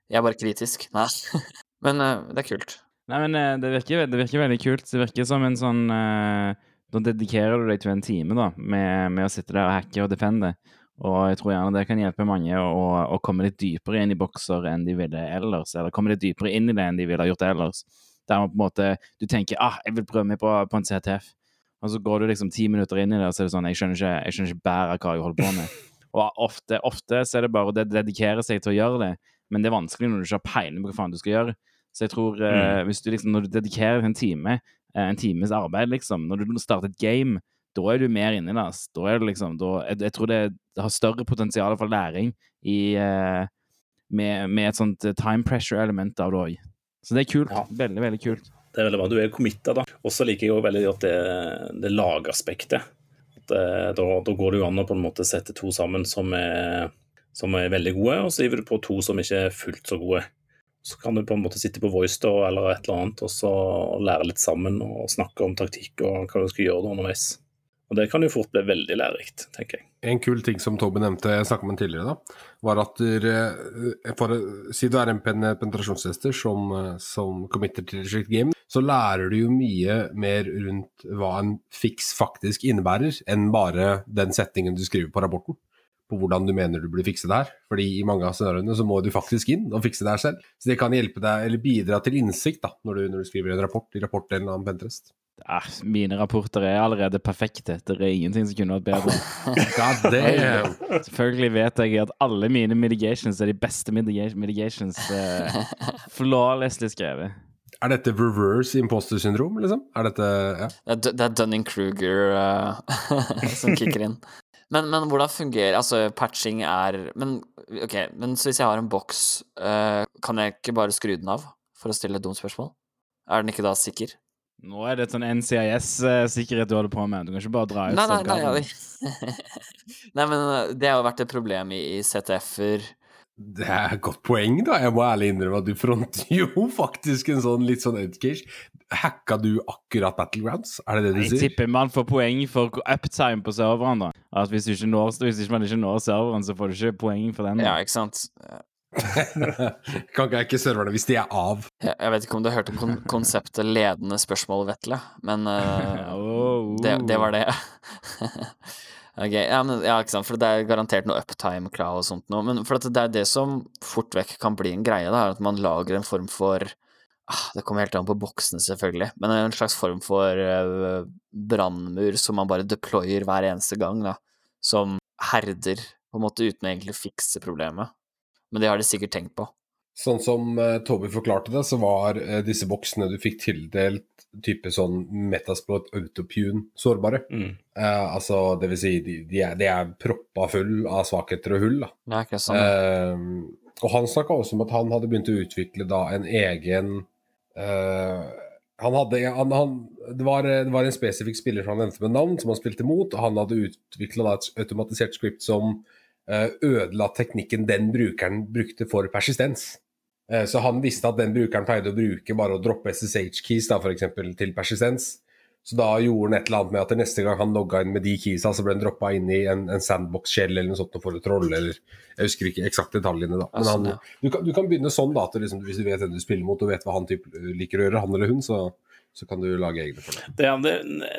Jeg er bare kritisk. Nei. Men uh, det er kult. Nei, men eh, det virker, det virker veldig kult. Det virker som en sånn eh, Da dedikerer du deg til en time da, med, med å sitte der og hacke og defende. Og jeg tror gjerne det kan hjelpe mange å, å komme litt dypere inn i bokser enn de ville ellers. Eller komme litt dypere inn i det enn de ville ha gjort ellers. Der man på en måte Du tenker ah, jeg vil prøve meg på, på en CTF. Og så går du liksom ti minutter inn i det, og så er det sånn Jeg skjønner ikke, jeg skjønner ikke bæret hva jeg holder på med. Og ofte, ofte så er det bare å ded- dedikere seg til å gjøre det, men det er vanskelig når du ikke har peiling på hva faen du skal gjøre. Så jeg tror eh, hvis du liksom, når du dedikerer en time, en times arbeid, liksom, når du starter et game, da er du mer inni det. Da er det liksom, da, jeg, jeg tror det, det har større potensial for læring i, eh, med, med et sånt eh, time pressure-element av det òg. Så det er kult. Ja. Veldig, veldig kult. Det er veldig bra. Du er committa, da. Og så liker jeg jo veldig godt det, det lagaspektet. At, eh, da, da går det jo an å på en måte sette to sammen som er, som er veldig gode, og så hiver du på to som ikke er fullt så gode. Så kan du på en måte sitte på voice da, eller et eller annet, og så lære litt sammen og snakke om taktikk og hva du skal gjøre da underveis. Og det kan jo fort bli veldig lærerikt, tenker jeg. En kul ting som Toby nevnte, jeg snakket med tidligere, da, var at du, for å si du er en pen- penetrasjonstester som, eh, som committer til et slikt game, så lærer du jo mye mer rundt hva en fiks faktisk innebærer, enn bare den setningen du skriver på rapporten. På hvordan du mener du burde fikse det her. Fordi i mange av scenarioene så må du faktisk inn og fikse det her selv. Så det kan hjelpe deg, eller bidra til innsikt da, når du, når du skriver en rapport i rapportdelen av en pentrest. Ah, mine rapporter er allerede perfekte. Det er ingenting som kunne vært bedre. God damn! Selvfølgelig vet jeg at alle mine mitigations er de beste mitigations. Eh, flawlessly skrevet. Er dette reverse imposter syndrom, liksom? Er dette ja. Det er, det er Dunning-Kruger uh, som kicker inn. Men, men hvordan fungerer Altså, patching er Men ok, men så hvis jeg har en boks, uh, kan jeg ikke bare skru den av for å stille et dumt spørsmål? Er den ikke da sikker? Nå er det et sånn NCIS-sikkerhet du holder på med. Du kan ikke bare dra ut Nei, nei, nei, nei, nei, men eh, det har jo vært et problem i, i ZTF-er. Det er et godt poeng, da. Jeg må ærlig innrømme at du fronter jo faktisk en sånn litt sånn edgecase. Hacka du akkurat Battlegrounds? Er det det du Jeg sier? tipper man får poeng for uptime på serveren. da. At Hvis, du ikke når, hvis ikke man ikke når serveren, så får du ikke poeng for den. da. Ja, ikke sant? kan ikke, hacke serverne hvis de er av. Jeg, jeg vet ikke om du hørte kon konseptet ledende spørsmål, Vetle, men eh, Oh, det, det var det. Ok, ja, men, ja, ikke sant, for det er garantert noe uptime-krav og sånt noe, men for det er det som fort vekk kan bli en greie, da, at man lager en form for ah, Det kommer helt an på boksene, selvfølgelig, men en slags form for uh, brannmur som man bare deployer hver eneste gang, da, som herder, på en måte, uten å egentlig fikse problemet. Men det har de sikkert tenkt på. Sånn som uh, Toby forklarte det, så var uh, disse boksene du fikk tildelt type sånn Metasploit Autopune sårbare. Mm. Uh, altså, det vil si, de, de, er, de er proppa full av svakheter og hull, da. Det er ikke sånn. Og han snakka også om at han hadde begynt å utvikle da en egen han hadde, han, han, det, var, det var en spesifikk spiller som han nevnte med navn, som han spilte mot. Han hadde utvikla et automatisert script som ødela teknikken den brukeren brukte for persistens. Eh, så han visste at den brukeren pleide å bruke bare å droppe SSH-keys da, for eksempel, til persistens. Så da gjorde han et eller annet med at neste gang han logga inn med de keysa, så ble han droppa inn i en, en sandbox-skjell eller noe sånt for å trolle, eller Jeg husker ikke eksakt detaljene, da. Men han, sånn, du, kan, du kan begynne sånn, da, at liksom, hvis du vet hvem du spiller mot og vet hva han typ, liker å gjøre, han eller hun, så, så kan du lage egne for det. Det,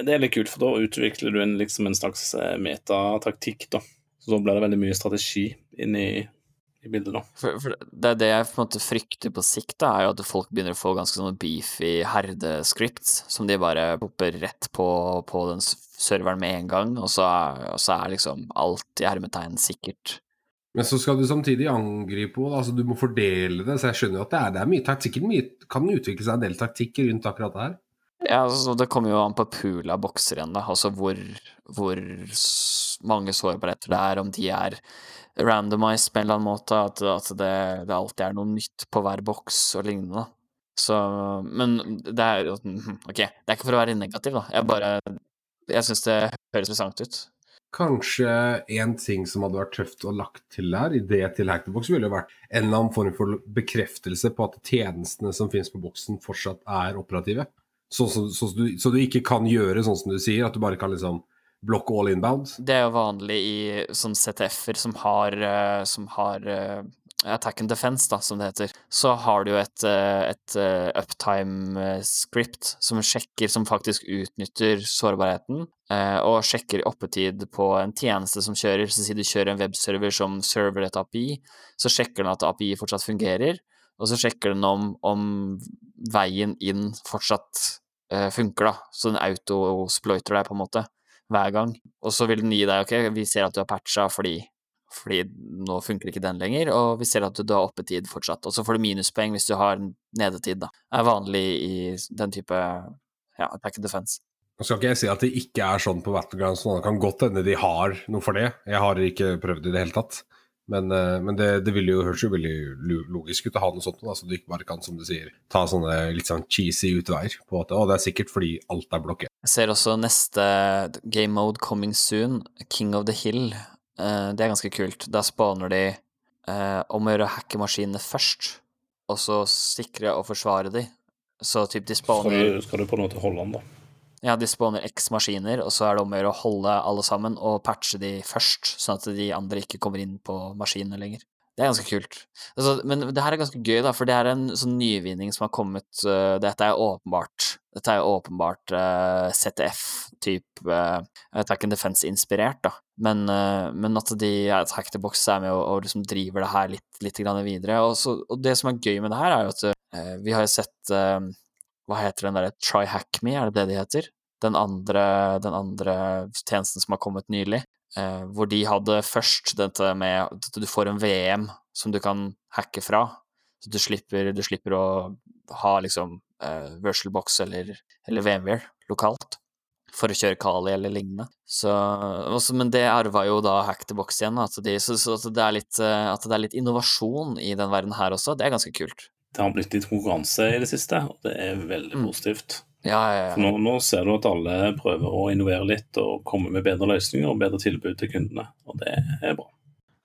det, er litt kult, for da utvikler du en, liksom en slags eh, metataktikk, da. Så da blir det veldig mye strategi inn i, bildet, da. For, for det er det jeg på en måte frykter på sikt, da, er jo at folk begynner å få ganske sånne beefy herdescripts som de bare popper rett på, på den serveren med en gang, og så er, og så er liksom alt i hermetegn sikkert. Men så skal du samtidig angripe henne, altså du må fordele det, så jeg skjønner jo at det er, det er mye taktikk, mye, kan utvikle seg en del taktikker rundt akkurat det her. Ja, altså, det kommer jo an på pool av bokser igjen, da, altså hvor, hvor mange sårbarheter det er, om de er randomized på en eller annen måte, at, at det, det alltid er noe nytt på hver boks og lignende. Så, men det er jo Ok, det er ikke for å være negativ, da. Jeg bare Jeg syns det høres interessant ut. Kanskje en ting som hadde vært tøft å lagt til her, i det til Hackthebox, ville vært en eller annen form for bekreftelse på at tjenestene som finnes på boksen, fortsatt er operative. Sånn så, så, du, så du ikke kan gjøre sånn som du sier, at du bare kan liksom blokke all inbound. Det er jo vanlig i sånn CTF-er som har, eh, som har eh, attack and defense, da, som det heter. Så har du jo et, eh, et uptime-script som sjekker, som faktisk utnytter sårbarheten, og sjekker oppetid på en tjeneste som kjører. Så si du kjører en webserver som server et API, så sjekker den at API fortsatt fungerer, og så sjekker den om, om veien inn fortsatt eh, funker, da. Så den autosploiter deg, på en måte hver gang. Og så vil den gi deg ok, vi ser at du har patcha fordi, fordi nå funker ikke den lenger, og vi ser at du, har oppetid fortsatt. Og så får du minuspoeng hvis du har nedetid, da. Er vanlig i den type ja, attack and defense. Nå skal ikke jeg si at det ikke er sånn på Battlegrounds, det kan godt hende de har noe for det. Jeg har ikke prøvd i det hele tatt. Men, eh, men det, det ville jo høres jo veldig logisk ut å ha noe sånt, da, så du ikke bare kan, som du sier, ta sånne litt sånn cheesy utveier på at å, det er sikkert fordi alt er blokkert. Jeg ser også neste game mode coming soon, King of the Hill. Eh, det er ganske kult. Da spawner de eh, om å gjøre å hacke maskinene først, og så sikre og forsvare de. Så typ de Skal spawner du, skal du på en måte holde den, da? Ja, de spawner x maskiner, og så er det om å gjøre å holde alle sammen og patche de først, sånn at de andre ikke kommer inn på maskinene lenger. Det er ganske kult. Altså, men det her er ganske gøy, da, for det er en sånn nyvinning som har kommet uh, Dette er åpenbart Dette er åpenbart uh, ZTF-type uh, Attack and Defense-inspirert, da. Men, uh, men, at de Attack the Box er med og, og liksom driver det her litt, litt videre. Og, så, og, det som er gøy med det her, er jo at vi har sett Hva heter den derre Try Hack Me, er det det de heter? Den andre, den andre tjenesten som har kommet nylig. Eh, hvor de hadde først dette med at du får en VM som du kan hacke fra. Så du slipper, du slipper å ha liksom eh, virtual box eller, eller VMware lokalt for å kjøre Kali eller lignende. Så, også, men det arva jo da Hack the Box igjen. At, de, så, så at, det litt, eh, at, det er litt, innovasjon i den verden her også, det er ganske kult. Det har blitt litt konkurranse i det siste, og det er veldig mm. positivt. Ja, ja, ja. Nå, nå, ser du at alle prøver å innovere litt og komme med bedre løsninger og bedre tilbud til kundene, og det er bra.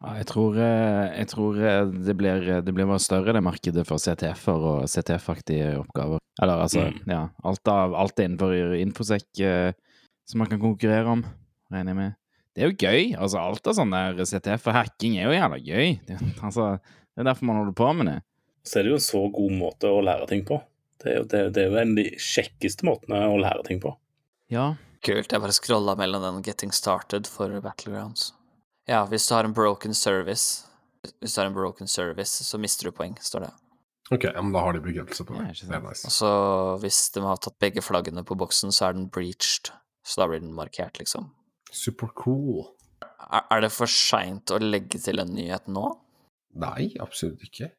Ja, jeg tror, eh, jeg tror eh, det, blir, det, blir, bare større, det markedet for CTF-er og CTF-aktige oppgaver. Eller altså, mm. ja, alt, av, alt innenfor infosec eh, som man kan konkurrere om, regner jeg med. Det er jo gøy. altså Alt av sånn der CTF og hacking er jo jævla gøy. Det, altså, det er derfor man holder på med det. Så er det jo en så god måte å lære ting på. Det er, jo, det, det er jo en av de kjekkeste måtene å lære ting på. Ja. Kult. Jeg bare scrolla mellom den 'Getting Started' for Battlegrounds. Ja, hvis du har en broken service Hvis du har en broken service, så mister du poeng, står det. Ok, men da har de bekreftelse på det. Ja, det er nice. Og så hvis de har tatt begge flaggene på boksen, så er den breached. Så da blir den markert, liksom. Supercool. Er, er det for seint å legge til en nyhet nå? Nei, absolutt ikke.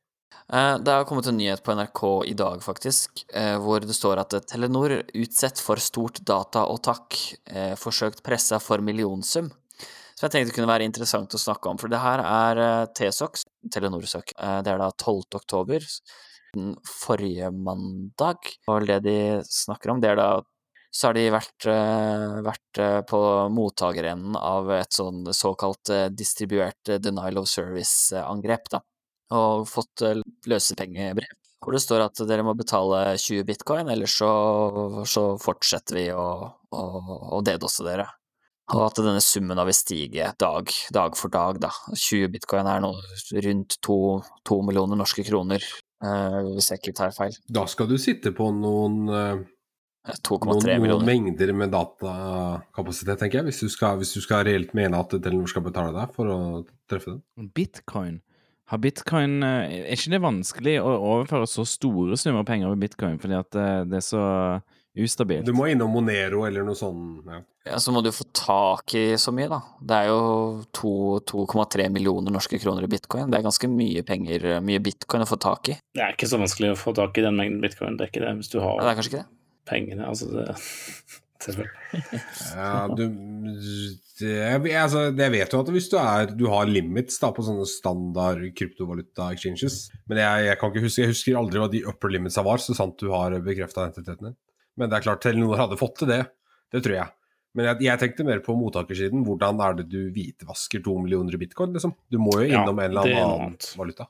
Eh, det har kommet en nyhet på NRK i dag, faktisk, eh, hvor det står at Telenor utsett for stort data og takk, eh, forsøkt pressa for millionsum. Så jeg tenkte det kunne være interessant å snakke om, for det her er TSOX, Telenor-søk. Det er da 12. oktober, forrige mandag. Og det de snakker om, det er da så har de vært, vært på mottakerenden av et sånn såkalt distribuert denial of service-angrep, da og fått eh, løsepengebrev hvor det står at dere må betale 20 bitcoin, ellers så, så fortsetter vi å, å, å dedose dere. Og at denne summen da vil stige dag, dag for dag, da. 20 bitcoin er nå rundt to, to millioner norske kroner, eh, hvis jeg ikke tar feil. Da skal du sitte på noen eh, noen. Noen mengder med datakapasitet, tenker jeg, hvis du skal, hvis du skal reelt mene at Telenor skal betale deg for å treffe den. Bitcoin? Har bitcoin eh, Er ikke det vanskelig å overføre så store summer penger over bitcoin, fordi at det, eh, det er så ustabilt? Du må innom Monero eller noe sånt. Ja. ja, så må du få tak i så mye, da. Det er jo 2,3 millioner norske kroner i bitcoin. Det er ganske mye penger, mye bitcoin å få tak i. Det er ikke så vanskelig å få tak i den mengden bitcoin, det er ikke det, hvis du har ja, det er kanskje ikke det. pengene. Altså, det ja, du det, altså, jeg vet jo at hvis du, er, du har limits da, på sånne standard kryptovaluta-exchanges Men jeg, jeg, kan ikke huske Jeg husker aldri hva de upper limitsa var, så sant du har bekrefta identiteten din. Men det er klart, Telenor hadde fått til det. Det tror jeg. Men jeg, jeg, tenkte mer på mottakersiden. Hvordan er det du hvitvasker to millioner i bitcoin, liksom? Du må jo innom ja, en eller annen valuta.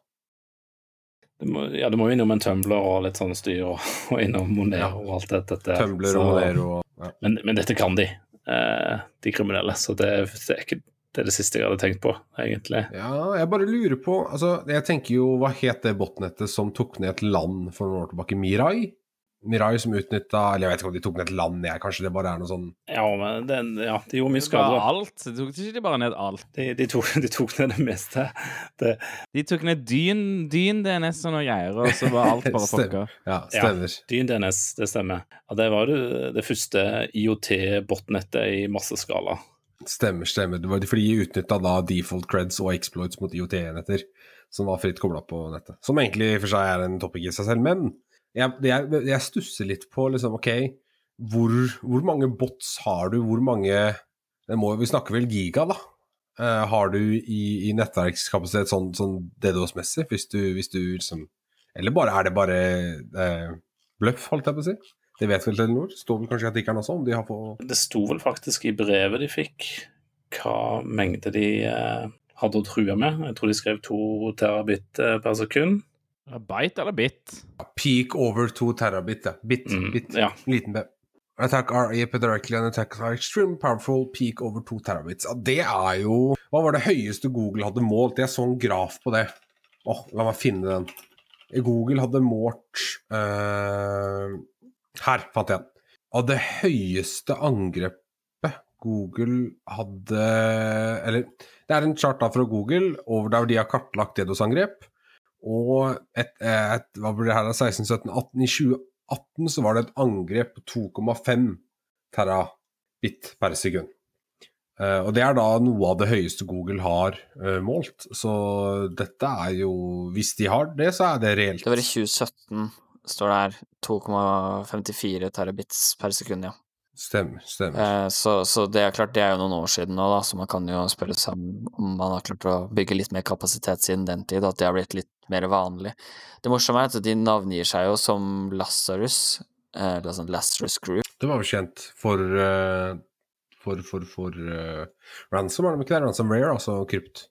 Du må, ja, du må innom en tumbler og litt sånn styr, og, og innom Monero ja. og alt dette. Tumbler og Monero og. Men, men, dette kan de, eh, de kriminelle, så det, det, er ikke, det, er det siste jeg hadde tenkt på, egentlig. Ja, jeg bare lurer på altså, Jeg tenker jo, hva het det botnettet som tok ned et land for noen år tilbake? Mirai? Mirai som utnytta Eller jeg vet ikke om de tok ned et land, jeg, kanskje det bare er noe sånn Ja, men den, ja, de gjorde mye skade. Alt. De tok ikke de bare ned alt? De, de, tok, de tok, ned det meste. Det. De tok ned Dyn, dyn DNS og noe greier, og så var alt bare fucka. Ja, stemmer. Ja, Dyn DNS, det stemmer. Ja, det var det, det første IOT-botnettet i masseskala. Stemmer, stemmer. Det var fordi de utnytta da default creds og exploits mot IOT-enheter som var fritt kobla på nettet. Som egentlig for seg er en topic i seg selv, men jeg, jeg, jeg stusser litt på liksom, OK, hvor, hvor, mange bots har du? Hvor mange må, Vi snakker vel giga, da? Uh, har du i, i nettverkskapasitet sånn, sånn DDoS-messig, hvis, hvis, du liksom Eller bare, er det bare uh, bløff, holdt jeg på å si? Det vet vel Telenor? Står vel kanskje i artikkelen også? om de har fått... Det sto vel faktisk i brevet de fikk, hva mengde de uh, hadde å true med. Jeg tror de skrev to terabit per sekund. Byte eller bit? Peak over 2 terabit, ja. Bit. Mm, bit. Ja. Liten B. Attack are epidurically and attacks are extreme powerful, peak over 2 terabits. Ja, det er jo Hva var det høyeste Google hadde målt? Jeg så en graf på det. Åh, la meg finne den. Google hadde målt uh... Her fant jeg den. Av det høyeste angrepet Google hadde Eller det er en chart da fra Google over der de har kartlagt DDoS-angrep. Og et, et, hva blir det her, 16, 17, 18 I 2018 så var det et angrep på 2,5 terabit per sekund. Uh, og det er da noe av det høyeste Google har uh, målt. Så dette er jo Hvis de har det, så er det reelt. Det var i 2017, står det her. 2,54 terabits per sekund, ja. Stemmer. stemmer. Uh, så, så det er klart, det er jo noen år siden nå, da, så man kan jo spørre seg om om man har klart å bygge litt mer kapasitet siden den tid, at det har blitt litt mer vanlig. Det morsomme er at de navngir seg jo som Lazarus, eh, eller sånn Lazarus Group. Det var jo kjent for eh, for, for, for uh, ransom, er det ikke det? Ransomware, altså krypt.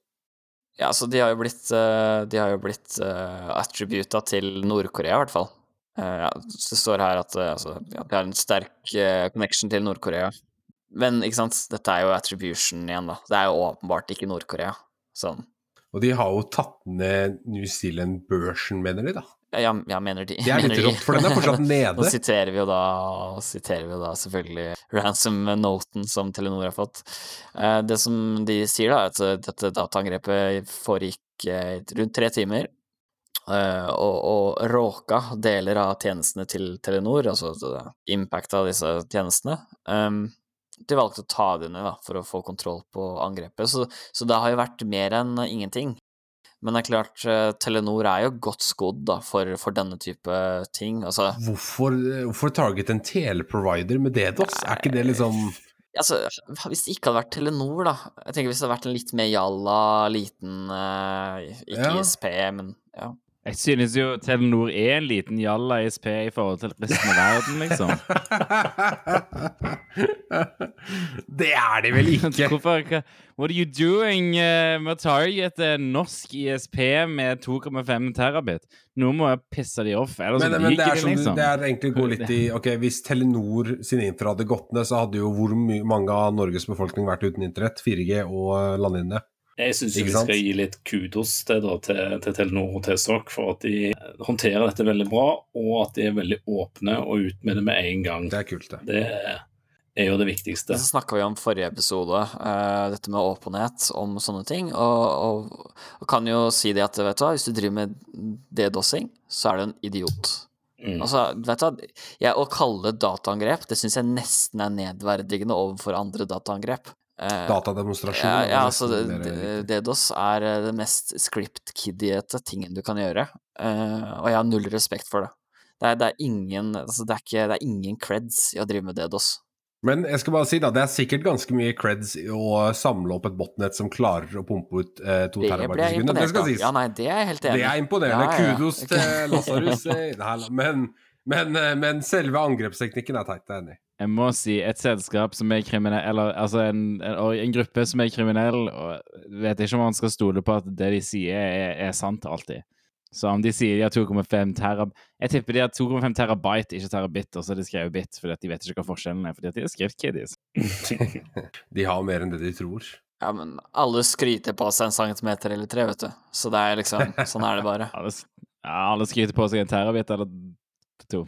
Ja, så de har jo blitt, de har jo blitt uh, attributa til Nord-Korea, i hvert fall. Uh, ja, det står her at altså, ja, de har en sterk connection til Nord-Korea. Men ikke sant, dette er jo attribution igjen, da. Det er jo åpenbart ikke Nord-Korea. Sånn. Og de har jo tatt ned New Zealand-børsen, mener de, da. Ja, jeg mener de. Det er litt rått, for den er fortsatt Nå nede. siterer vi jo da, siterer vi da selvfølgelig ransom-noten som Telenor har fått. Eh, Det som de sier, da, er at eh, dette dataangrepet foregikk eh, rundt tre timer. Og, og råka deler av tjenestene til Telenor, altså impact av disse tjenestene. Um, De valgte å ta det ned da, for å få kontroll på angrepet. Så, så det har jo vært mer enn ingenting. Men det er klart, eh, Telenor er jo godt skodd da, for, for denne type ting. Altså, Hvorfor, hvorfor target en teleprovider med DDoS? Er ikke det liksom altså, hvis det ikke hadde vært Telenor, da Jeg tenker hvis det hadde vært en litt mer jalla, liten eh, Ikke Ja. ISP, men ja. Jeg synes jo Telenor er en liten jalla ISP i forhold til resten av verden, liksom. Det er de vel ikke! Hvorfor, what are you doing uh, med å targete norsk ISP med 2,5 terabit? Nå må jeg pisse de off, ellers Men, men det, er som, liksom. det er egentlig gå litt i Ok, hvis Telenor sin infra hadde gått ned, så hadde jo hvor mange av Norges befolkning vært uten internett? 4G og eh, landlinje. Jeg syns vi skal gi litt kudos til, da, til, til Telenor og Tesok for at de håndterer dette veldig bra, og at de er veldig åpne og ut med det med en gang. Det er kult, det. Det er jo det viktigste. Så snakka vi om forrige episode, uh, dette med åpenhet om sånne ting, og, og, og kan jo si det at vet du hva, hvis du driver med DDoSing, så er du en idiot. Mm. Altså, vet du hva, jeg, å kalle det dataangrep, det syns jeg nesten er nedverdigende overfor andre dataangrep. Eh, Datademonstrasjon. Ja, ja altså. DDoS er eh, det mest script-kiddiete tingen du kan gjøre, eh, og jeg har null respekt for det. Det er, det er ingen altså det er ikke, det er ingen creds i å drive med DDoS. Men jeg skal bare si da, det er sikkert ganske mye creds i å samle opp et botnett som klarer å pumpe ut eh, to terabyte i sekundet. Det skal sies. Ja, nei, det er jeg helt enig Det er imponerende. Ja, ja. Kudos til Lasarus. men, men, men selve angrepsteknikken er teit, det er enig i. Jeg må si et selskap som er kriminell Eller altså en, en, en gruppe som er kriminell, og vet ikke om man skal stole på at det de sier, er, er sant alltid. Så om de sier de har 2,5 terab... Jeg tipper de har 2,5 terabyte, ikke terabit, og så har de skrevet bit, fordi at de vet ikke hva forskjellen er, fordi at de er skriftkiddies. De har mer enn det de tror. Ja, men alle skryter på seg en centimeter eller tre, vet du. Så det er liksom Sånn er det bare. Alle, ja, alle skryter på seg en terabit eller to.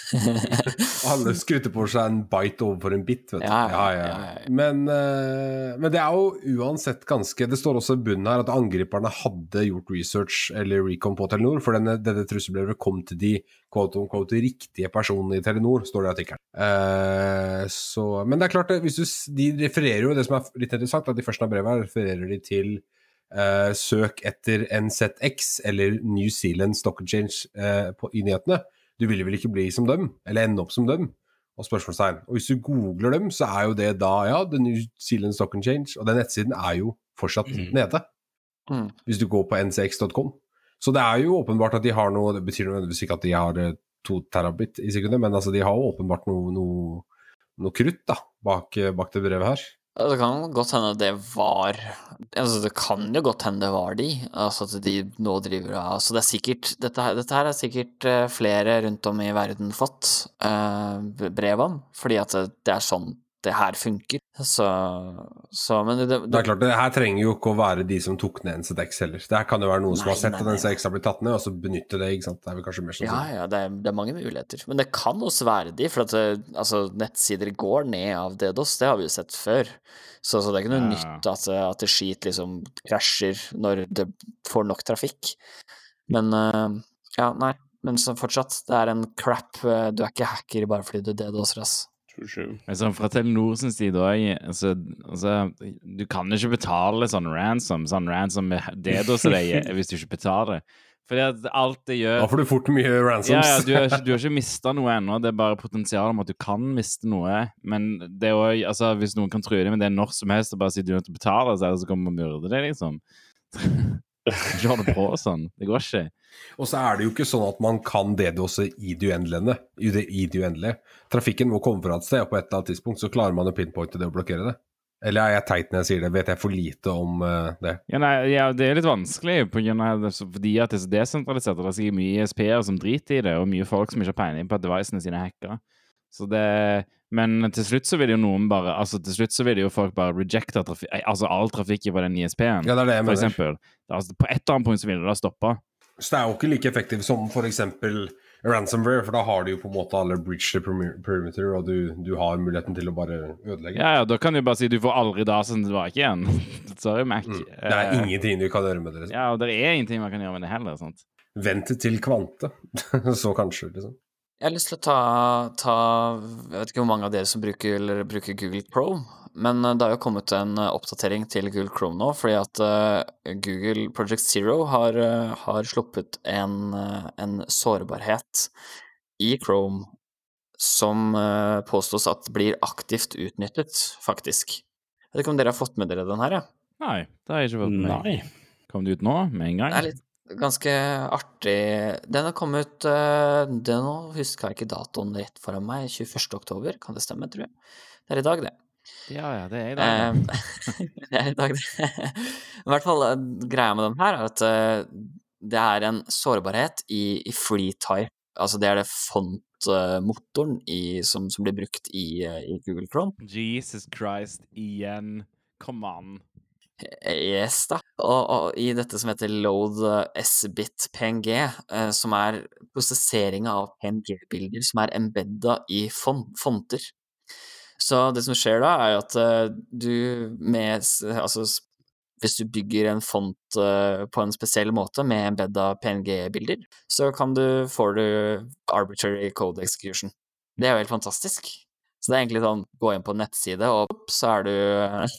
Alle skryter på seg en bite overfor en bit, vet du. Ja, Ja, ja. Men, eh, men det er jo uansett ganske Det står også i bunnen her at angriperne hadde gjort research eller recon på Telenor, for denne, denne trusselbrevet kom til de quote on quote, riktige personene i Telenor, står det i artikkelen. Uh, men det er klart, hvis du, de refererer jo det som er litt interessant, at de første av brevet her refererer de til uh, søk etter NZX eller New Zealand Stock Exchange uh, på, i nyhetene. Du vil vel ikke bli som dem, eller ende opp som dem? Og spørsmålstegn. Og hvis du googler dem, så er jo det da, ja, The New Zealand Stock Exchange, og den nettsiden er jo fortsatt mm. nede. Mm. Hvis du går på ncx.com. Så det er jo åpenbart at de har noe Det betyr nødvendigvis ikke at de har eh, to terabit i sekundet, men altså de har jo åpenbart noe, noe, noe krutt da, bak, eh, bak det brevet her. Det kan godt hende det var Altså, det kan jo godt hende det var de. Altså at de nå driver Altså, det er sikkert Dette, her- dette her er sikkert eh, flere rundt om i verden fått eh, brev om, fordi at det er sånn det her funker. Så, så Men det, Det er klart, det her trenger jo ikke å være de som tok ned NZX heller. Det her kan jo være noen som har sett nei, at nei, NZX har blitt tatt ned, og så benytter det, ikke sant. Det er vel kanskje mer sånn. Ja, ja, det er, det er mange muligheter. Men det kan også være de, for at det, altså, nettsider går ned av DDoS, det har vi jo sett før. Så, så det er ikke noe Ja. nytt at, at det skit liksom krasjer når det får nok trafikk. Men eh, ja, nei. Men så fortsatt, det er en crap. eh, Du er ikke hacker bare fordi du DDoS-er, ass. Men sånn fra Telenor sin side òg altså, altså, Du kan ikke betale sånn ransom, sånn ransom med som det er hvis du ikke betaler. Fordi at alt det gjør Da får du fort mye ransoms. Ja, ja, du har ikke, du har ikke mista noe ennå, det er bare potensial om at du kan miste noe. Men det er også, altså, hvis noen kan true deg med det når som helst og bare si du er nødt til å betale, så er det så kommer og myrder deg, liksom. Hold på sånn. Det går ikke. Og så er det jo ikke sånn at man kan DDoS-e i det uendelige. I det, uendelige. Trafikken må komme fra et sted, og på et eller annet tidspunkt så klarer man å pinpointe det og blokkere det. Eller er jeg teit når jeg sier det? Vet jeg for lite om uh, det? Ja, nei, ja, det er litt vanskelig på grunn av det, fordi at det er så desentralisert, og det er sikkert mye ISP-er som driter i det, og mye folk som ikke har peiling på at devicene sine er hacka. Så det Men til slutt så vil jo noen bare Altså, til slutt så vil jo folk bare rejecte trafi altså all trafikk på den ISP-en, Ja, det det for eksempel. Altså, på et eller annet punkt så vil det da stoppe. Så det er jo ikke like effektivt som f.eks. ransomware, for da har du jo på en måte alle bridge the perimeter, og du, du har muligheten til å bare ødelegge. Ja, ja, da kan du bare si du får aldri dataen tilbake igjen. Sorry, Mac. Mm. Det er uh, ingenting du kan gjøre med det. Liksom. Ja, og det er ingenting man kan gjøre med det heller. sant? Vent til kvante, så kanskje, liksom. Jeg har lyst til å ta, ta Jeg vet ikke hvor mange av dere som bruker, eller bruker Google Chrome, men eh, det har jo kommet en eh, oppdatering til Google Chrome nå, fordi at eh, Google Project Zero har, har sluppet en, en sårbarhet i Chrome som påstås at blir aktivt utnyttet, faktisk. Jeg vet ikke om dere har fått med dere den her, ja? Nei, det har jeg ikke fått med. meg. Kom det ut nå, med en gang? Det er litt ganske artig. Den har kommet det Nå husker jeg ikke datoen rett foran meg. 21. oktober, kan det stemme, tror jeg. Det er i dag, det. Ja, ja, det er i dag. ja. Eh, det er i dag, det. I hvert fall, eh, greia med den her er at eh, det er en sårbarhet i, i FreeType. Altså det er det font-motoren som, som blir brukt i, eh, i Google Chrome. Jesus Christ, igjen. Come on. Yes, da. Og, og i dette som heter load eh, sbit PNG, eh, som er prosesseringa av PNG-bilder som er embedda i fon fonter. Så det som skjer da, er at eh, du med Altså, hvis du bygger en font eh, på en spesiell måte med embedda PNG-bilder, så kan du får du arbitrary code execution. Det er jo helt fantastisk. Så det er egentlig sånn, gå inn på en nettside, og så er du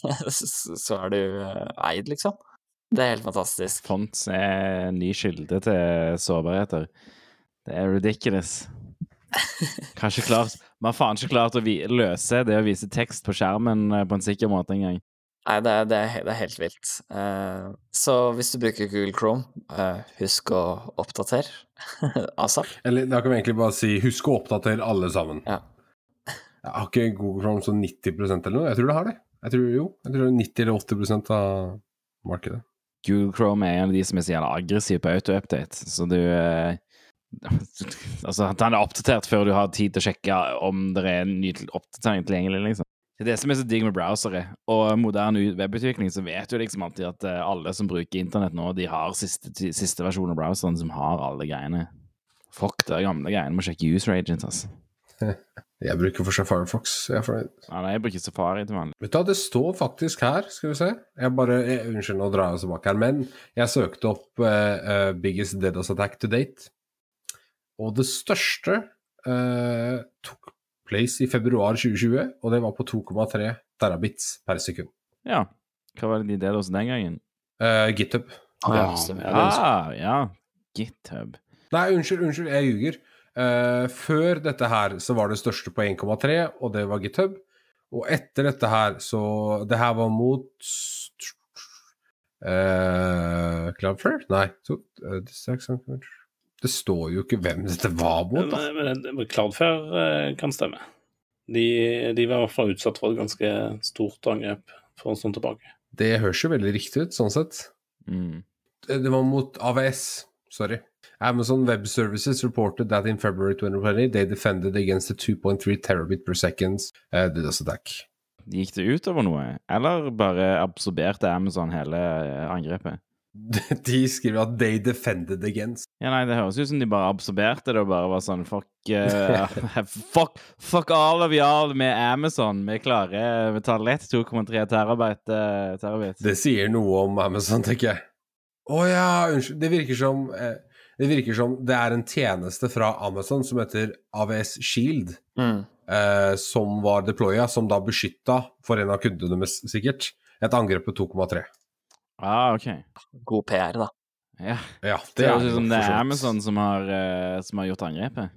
Så er du eh, eid, liksom. Det er helt fantastisk. Fonts er en ny kilde til sårbarheter. Det er ridiculous. Kanskje klart Vi har faen ikke klart å vi løse det å vise tekst på skjermen eh, på en sikker måte engang. Nei, det er, det er, det er helt vilt. Uh, så hvis du bruker Google Chrome, uh, husk å oppdatere ASAP. Eller da kan vi egentlig bare si husk å oppdatere alle sammen. Ja. Jeg har ikke Google Chrome sånn 90% eller noe? Jeg tror det har det. Jeg tror jo, jeg tror det er 90 eller 80 av markedet. Google Chrome er en av de som er så jævla aggressiv på auto-update, så du eh, Altså, han er oppdatert før du har tid til å sjekke om det er en ny oppdatering tilgjengelig, liksom. Det er det som er så digg med browsere. Og moderne webutvikling, så vet du liksom alltid at eh, alle som bruker internett nå, de har siste, siste versjon av browseren som har alle greiene. Fuck de gamle greiene. Må sjekke user agent, altså. Jeg bruker for seg Firefox. Jeg for... Ja, nei, jeg bruker Safari til vanlig. Vet du hva, det står faktisk her, skal vi se. Jeg bare, jeg, Unnskyld, nå drar jeg oss tilbake her, men jeg søkte opp uh, uh, Biggest DDoS Attack to date. Og det største uh, tok place i februar 2020, og det var på 2,3 terabits per sekund. Ja. Hva var det de delte oss den gangen? Eh, GitHub. Ah, Ja, Ah, ja. GitHub. Nei, unnskyld, unnskyld, jeg ljuger. Eh, før dette her så var det største på 1,3, og det var GitHub. Og etter dette her så Det her var mot uh, Cloudflare? Nei. Så, uh, det står jo ikke hvem dette var mot, da. Men, men, men Cloudflare eh, kan stemme. De, de var i hvert fall utsatt for et ganske stort angrep for en stund tilbake. Det høres jo veldig riktig ut, sånn sett. Mm. Eh, Det var mot AVS. Sorry. Amazon Web Services reported that in February 2020 they defended against the 2.3 terabit per second uh, DDoS attack. Gikk det utover noe, eller bare absorberte Amazon hele eh, angrepet? De skriver at 'they defended against'. Ja, nei, Det høres ut som de bare absorberte det og bare var sånn Fuck uh, fuck, fuck all of y'all med Amazon. Vi klarer Vi tar lett 2,3 terabyte. uh, terabit. Det sier noe om Amazon, tenker jeg. Å ja, unnskyld. Det virker som eh, Det virker som det er en tjeneste fra Amazon som heter AVS Shield, Mm. eh, som var deploya, som da beskytta, for en av kundene deres sikkert, et angrep på 2,3. Ah, ok. God PR, da. Ja. Ja, Det høres ut som det er. Amazon som har, uh, som har gjort angrepet.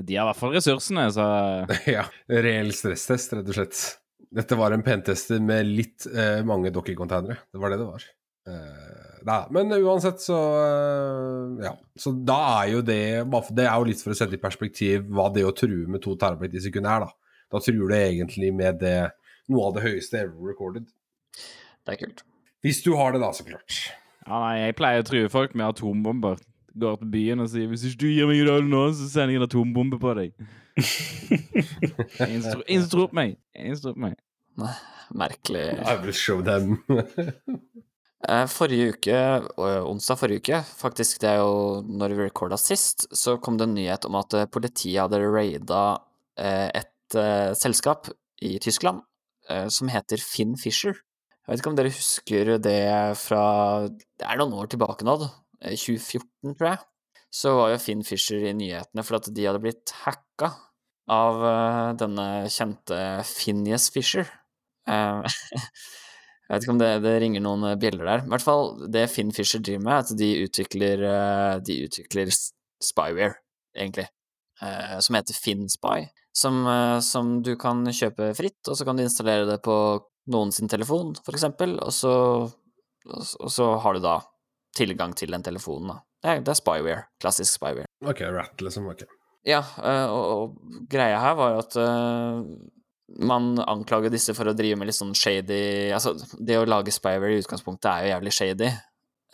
De har i hvert fall ressursene, så Ja. Reell stresstest, rett og slett. Dette var en pentester med litt uh, mange docker-containere. Det var det det var. Eh, nei, men uansett, så eh, Ja. Så da er jo det Det er jo litt for å sette i perspektiv hva det å true med to terabyte i sekundet er, da. Da truer du egentlig med det noe av det høyeste ever recorded. Det er kult. Hvis du har det, da, så klart. Ja, nei, jeg pleier å true folk med atombomber. Går til byen og sier 'hvis ikke du gir meg øl nå, så sender jeg en atombombe på deg'. Instru på meg. Instru som meg. Merkelig. I will show them. Eh, Forrige uke, eh, onsdag forrige uke, faktisk det er jo når vi recorda sist, så kom det en nyhet om at eh, politiet hadde raida et selskap i Tyskland som heter Finn Fisher. Jeg vet ikke om dere husker det fra Det er noen år tilbake nå. Eh, 2014, tror jeg. Så var jo Finn Fisher i nyhetene for at de hadde blitt hacka av denne kjente Phineas Fisher. Jeg vet ikke om det, det ringer noen eh, bjeller der. I hvert fall det Finn Fisher driver med, at de utvikler, eh, de utvikler spyware, egentlig, eh, som heter FinnSpy, som, som du kan kjøpe fritt, og så kan du installere det på noen sin telefon, for eksempel, og så, og så- har du da tilgang til den telefonen, da. Det er, det er spyware. Klassisk spyware. ok, rat, liksom. Ok. Ja, og, og greia her var at man anklager disse for å drive med litt sånn shady Altså, det å lage spyware i utgangspunktet er jo jævlig shady,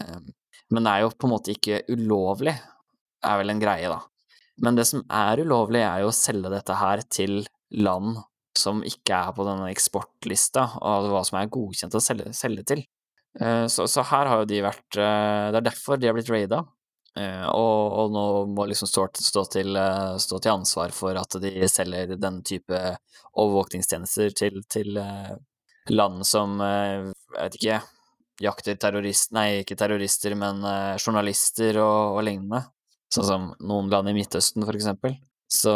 eh, men det er jo på en måte ikke ulovlig, er vel en greie, da. Men det som er ulovlig, er jo å selge dette her til land som ikke er på denne eksportlista, og hva som er godkjent å selge, selge til. Eh, Så, så her har jo de vært eh, Det er derfor de har blitt raida. Eh, og, og nå må liksom stå, stå, til, eh, stå til ansvar for at de selger den type overvåkningstjenester til, til eh, land som, jeg vet ikke, jakter terrorister Nei, ikke terrorister, men journalister og, og lignende. Sånn som noen land i Midtøsten, for eksempel. Så,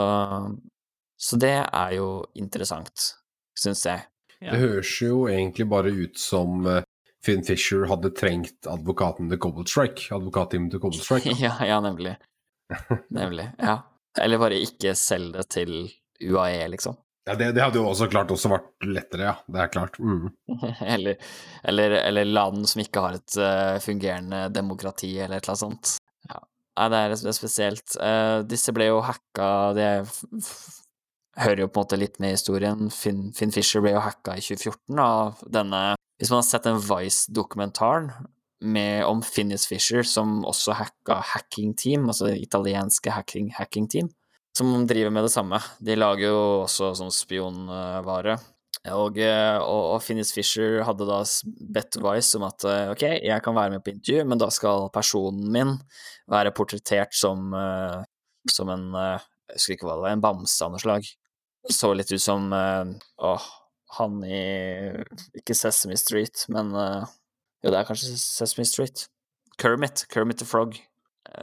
så det er jo interessant, syns jeg. Ja. Det høres jo egentlig bare ut som Finn Fisher hadde trengt advokaten til Cobalt Strike. Advokatteamet til Cobalt Strike. Ja, ja, nemlig. Nemlig, ja. Eller bare ikke selg det til UAE, liksom. Ja, det, det hadde jo også klart også vært lettere, ja. Det er klart. Mm. eller, eller, eller land som ikke har et uh, fungerende demokrati, eller et eller annet sånt. Ja. Nei, det er, det er spesielt. Uh, disse ble jo hacka Det hører jo på en måte litt med historien. Finn, Finn Fisher ble jo hacka i 2014 av denne Hvis man har sett den Vice-dokumentaren om Finnis Fisher, som også hacka Hacking Team, altså det italienske hacking, hacking team, som driver med det samme. De lager jo også sånn spionvare. Og, eh, og, og Finnis Fisher hadde da bedt Vice om at eh, ok, jeg kan være med på intervju, men da skal personen min være portrettert som, eh, som en Jeg husker ikke hva det var, en bamse av noe slag. Så litt ut som åh, han i Ikke Sesame Street, men eh, Jo, det er kanskje Sesame Street. Kermit. Kermit the Frog.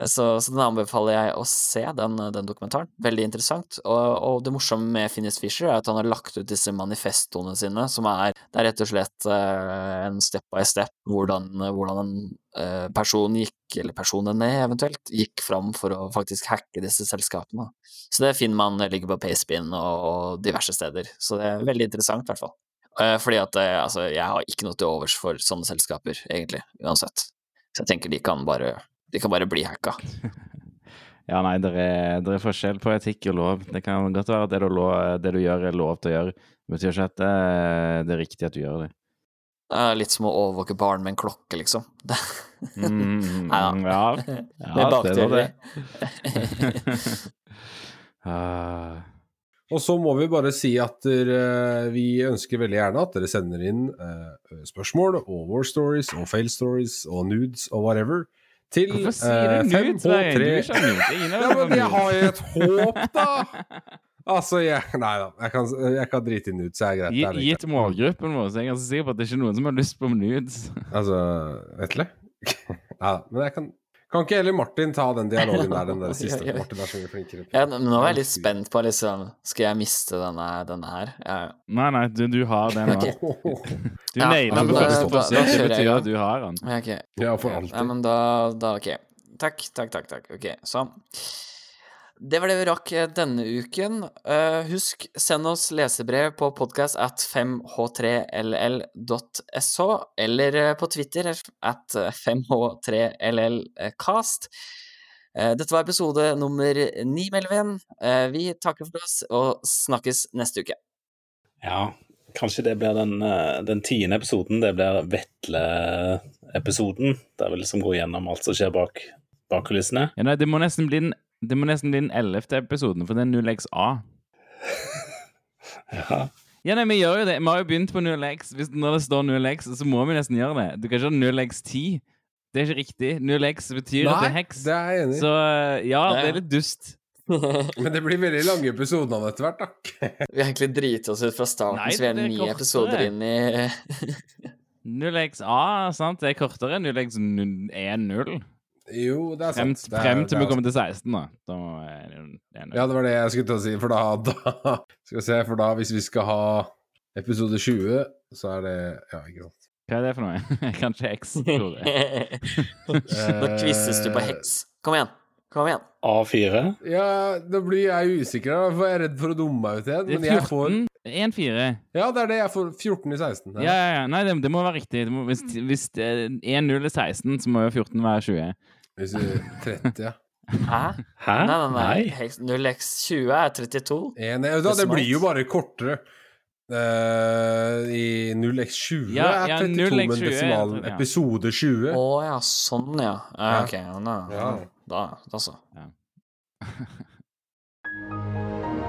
Så, så den anbefaler jeg å se, den, den dokumentaren. Veldig interessant. Og, og det morsomme med Finnis Fisher er at han har lagt ut disse manifestoene sine, som er Det er rett og slett uh, en step by step hvordan, hvordan en uh, person gikk, eller personene eventuelt, gikk fram for å faktisk hacke disse selskapene. Så det finner man ligger på Payspin og, og diverse steder. Så det er veldig interessant, i hvert fall. Uh, Fordi at altså, jeg har ikke noe til overs for sånne selskaper, egentlig, uansett. Så jeg tenker de kan bare, de kan bare bli hacka. Ja, nei, det er, det er forskjell på etikk og lov. Det kan godt være at det du, lov, det du gjør, er lov til å gjøre. Det betyr ikke at det, det er riktig at du gjør det. Det er litt som å overvåke barn med en klokke, liksom. Mm, Nei da. ja. ja, det er bakteori. det. Ah, Og så må vi bare si at dere, vi ønsker veldig gjerne at dere sender inn uh, spørsmål og war stories og fail stories og nudes og whatever til Hvorfor sier du eh? Du 5H3 er ikke av Ja, men jeg har jo et håp, da! Altså, jeg Nei da. Jeg kan, jeg kan drite i nudes, Jeg er greit. er Gitt målgruppen vår, så er jeg ganske sikker på at det ikke er noen som har lyst på nudes. Altså, Vetle? Da. Men jeg kan Kan ikke heller Martin ta den dialogen der, den der siste? Oi, oi. Martin er så mye flinkere. Ja, nå nå er jeg litt spent på liksom Skal jeg miste denne, denne her? Ja, ja. Nei, nei, du, du har den nå. Ok. Du Ja, naila den på første forsøk. Det betyr at du har den. Ja, ok. Ja, for Ja, men da, da Ok. Takk, takk, takk. takk. Ok, sånn. Det var det vi rakk eh, denne uken. Eh, husk, send oss lesebrev på podcast at 5h3ll.sh, eller eh, på Twitter at 5h3llcast. Eh, Dette var episode nummer ni, Melvin. Eh, Vi takker for oss og snakkes neste uke. Ja, kanskje det blir den, den tiende episoden. Det blir Vetle-episoden, der vi liksom går gjennom alt som skjer bak, bak kulissene. Ja, nei, det må nesten bli den det må nesten bli den ellevte episoden, for det er 0XA. Ja. Ja, nei, vi gjør jo det. Vi har jo begynt på 0X. Hvis, når det står 0X, så må vi nesten gjøre det. Du kan ikke ha 0X10. Det er ikke riktig. 0X betyr at det er heks. det er jeg enig i. Så eh, ja, det er litt dust. Men det blir veldig lange episoder av det etter hvert, da. Vi har egentlig driti oss ut fra starten, Nei, så vi er det er ni episoder inn i 0XA, sant? Det er kortere enn 0X10. Jo, det er Frem, sant. Det er- frem til det vi er kommer til 16, da. Da må null. Ja, det var det jeg skulle til å si, for da, da Skal vi se, for da hvis vi skal ha episode 20, så er det Ja, ikke sant. Hva er det for noe? Kanskje heks, Nå kvisses du på heks. Kom igjen. Kom igjen. A4. Ja, da blir jeg usikker, da, for jeg er redd for å dumme meg ut igjen. Men jeg får 14. 1-4. Ja, det er det jeg får. 14 i 16. Ja, ja, ja. Nei, det, det må være riktig. Det må, hvis hvis eh, 1-0 er 16, så må jo 14 være 20. Hvis du 30, ja. Hæ? Hæ? Nei, nei, nei. 0x20 er 32. En, ja, da, det blir jo bare kortere. Uh, I 0x20 Ja, er 32, ja, 0x20 er desimalen 30, ja. episode 20 Å ja, sånn ja. Uh, Ja. ok, ja, da, Ja. da, da så. Ja.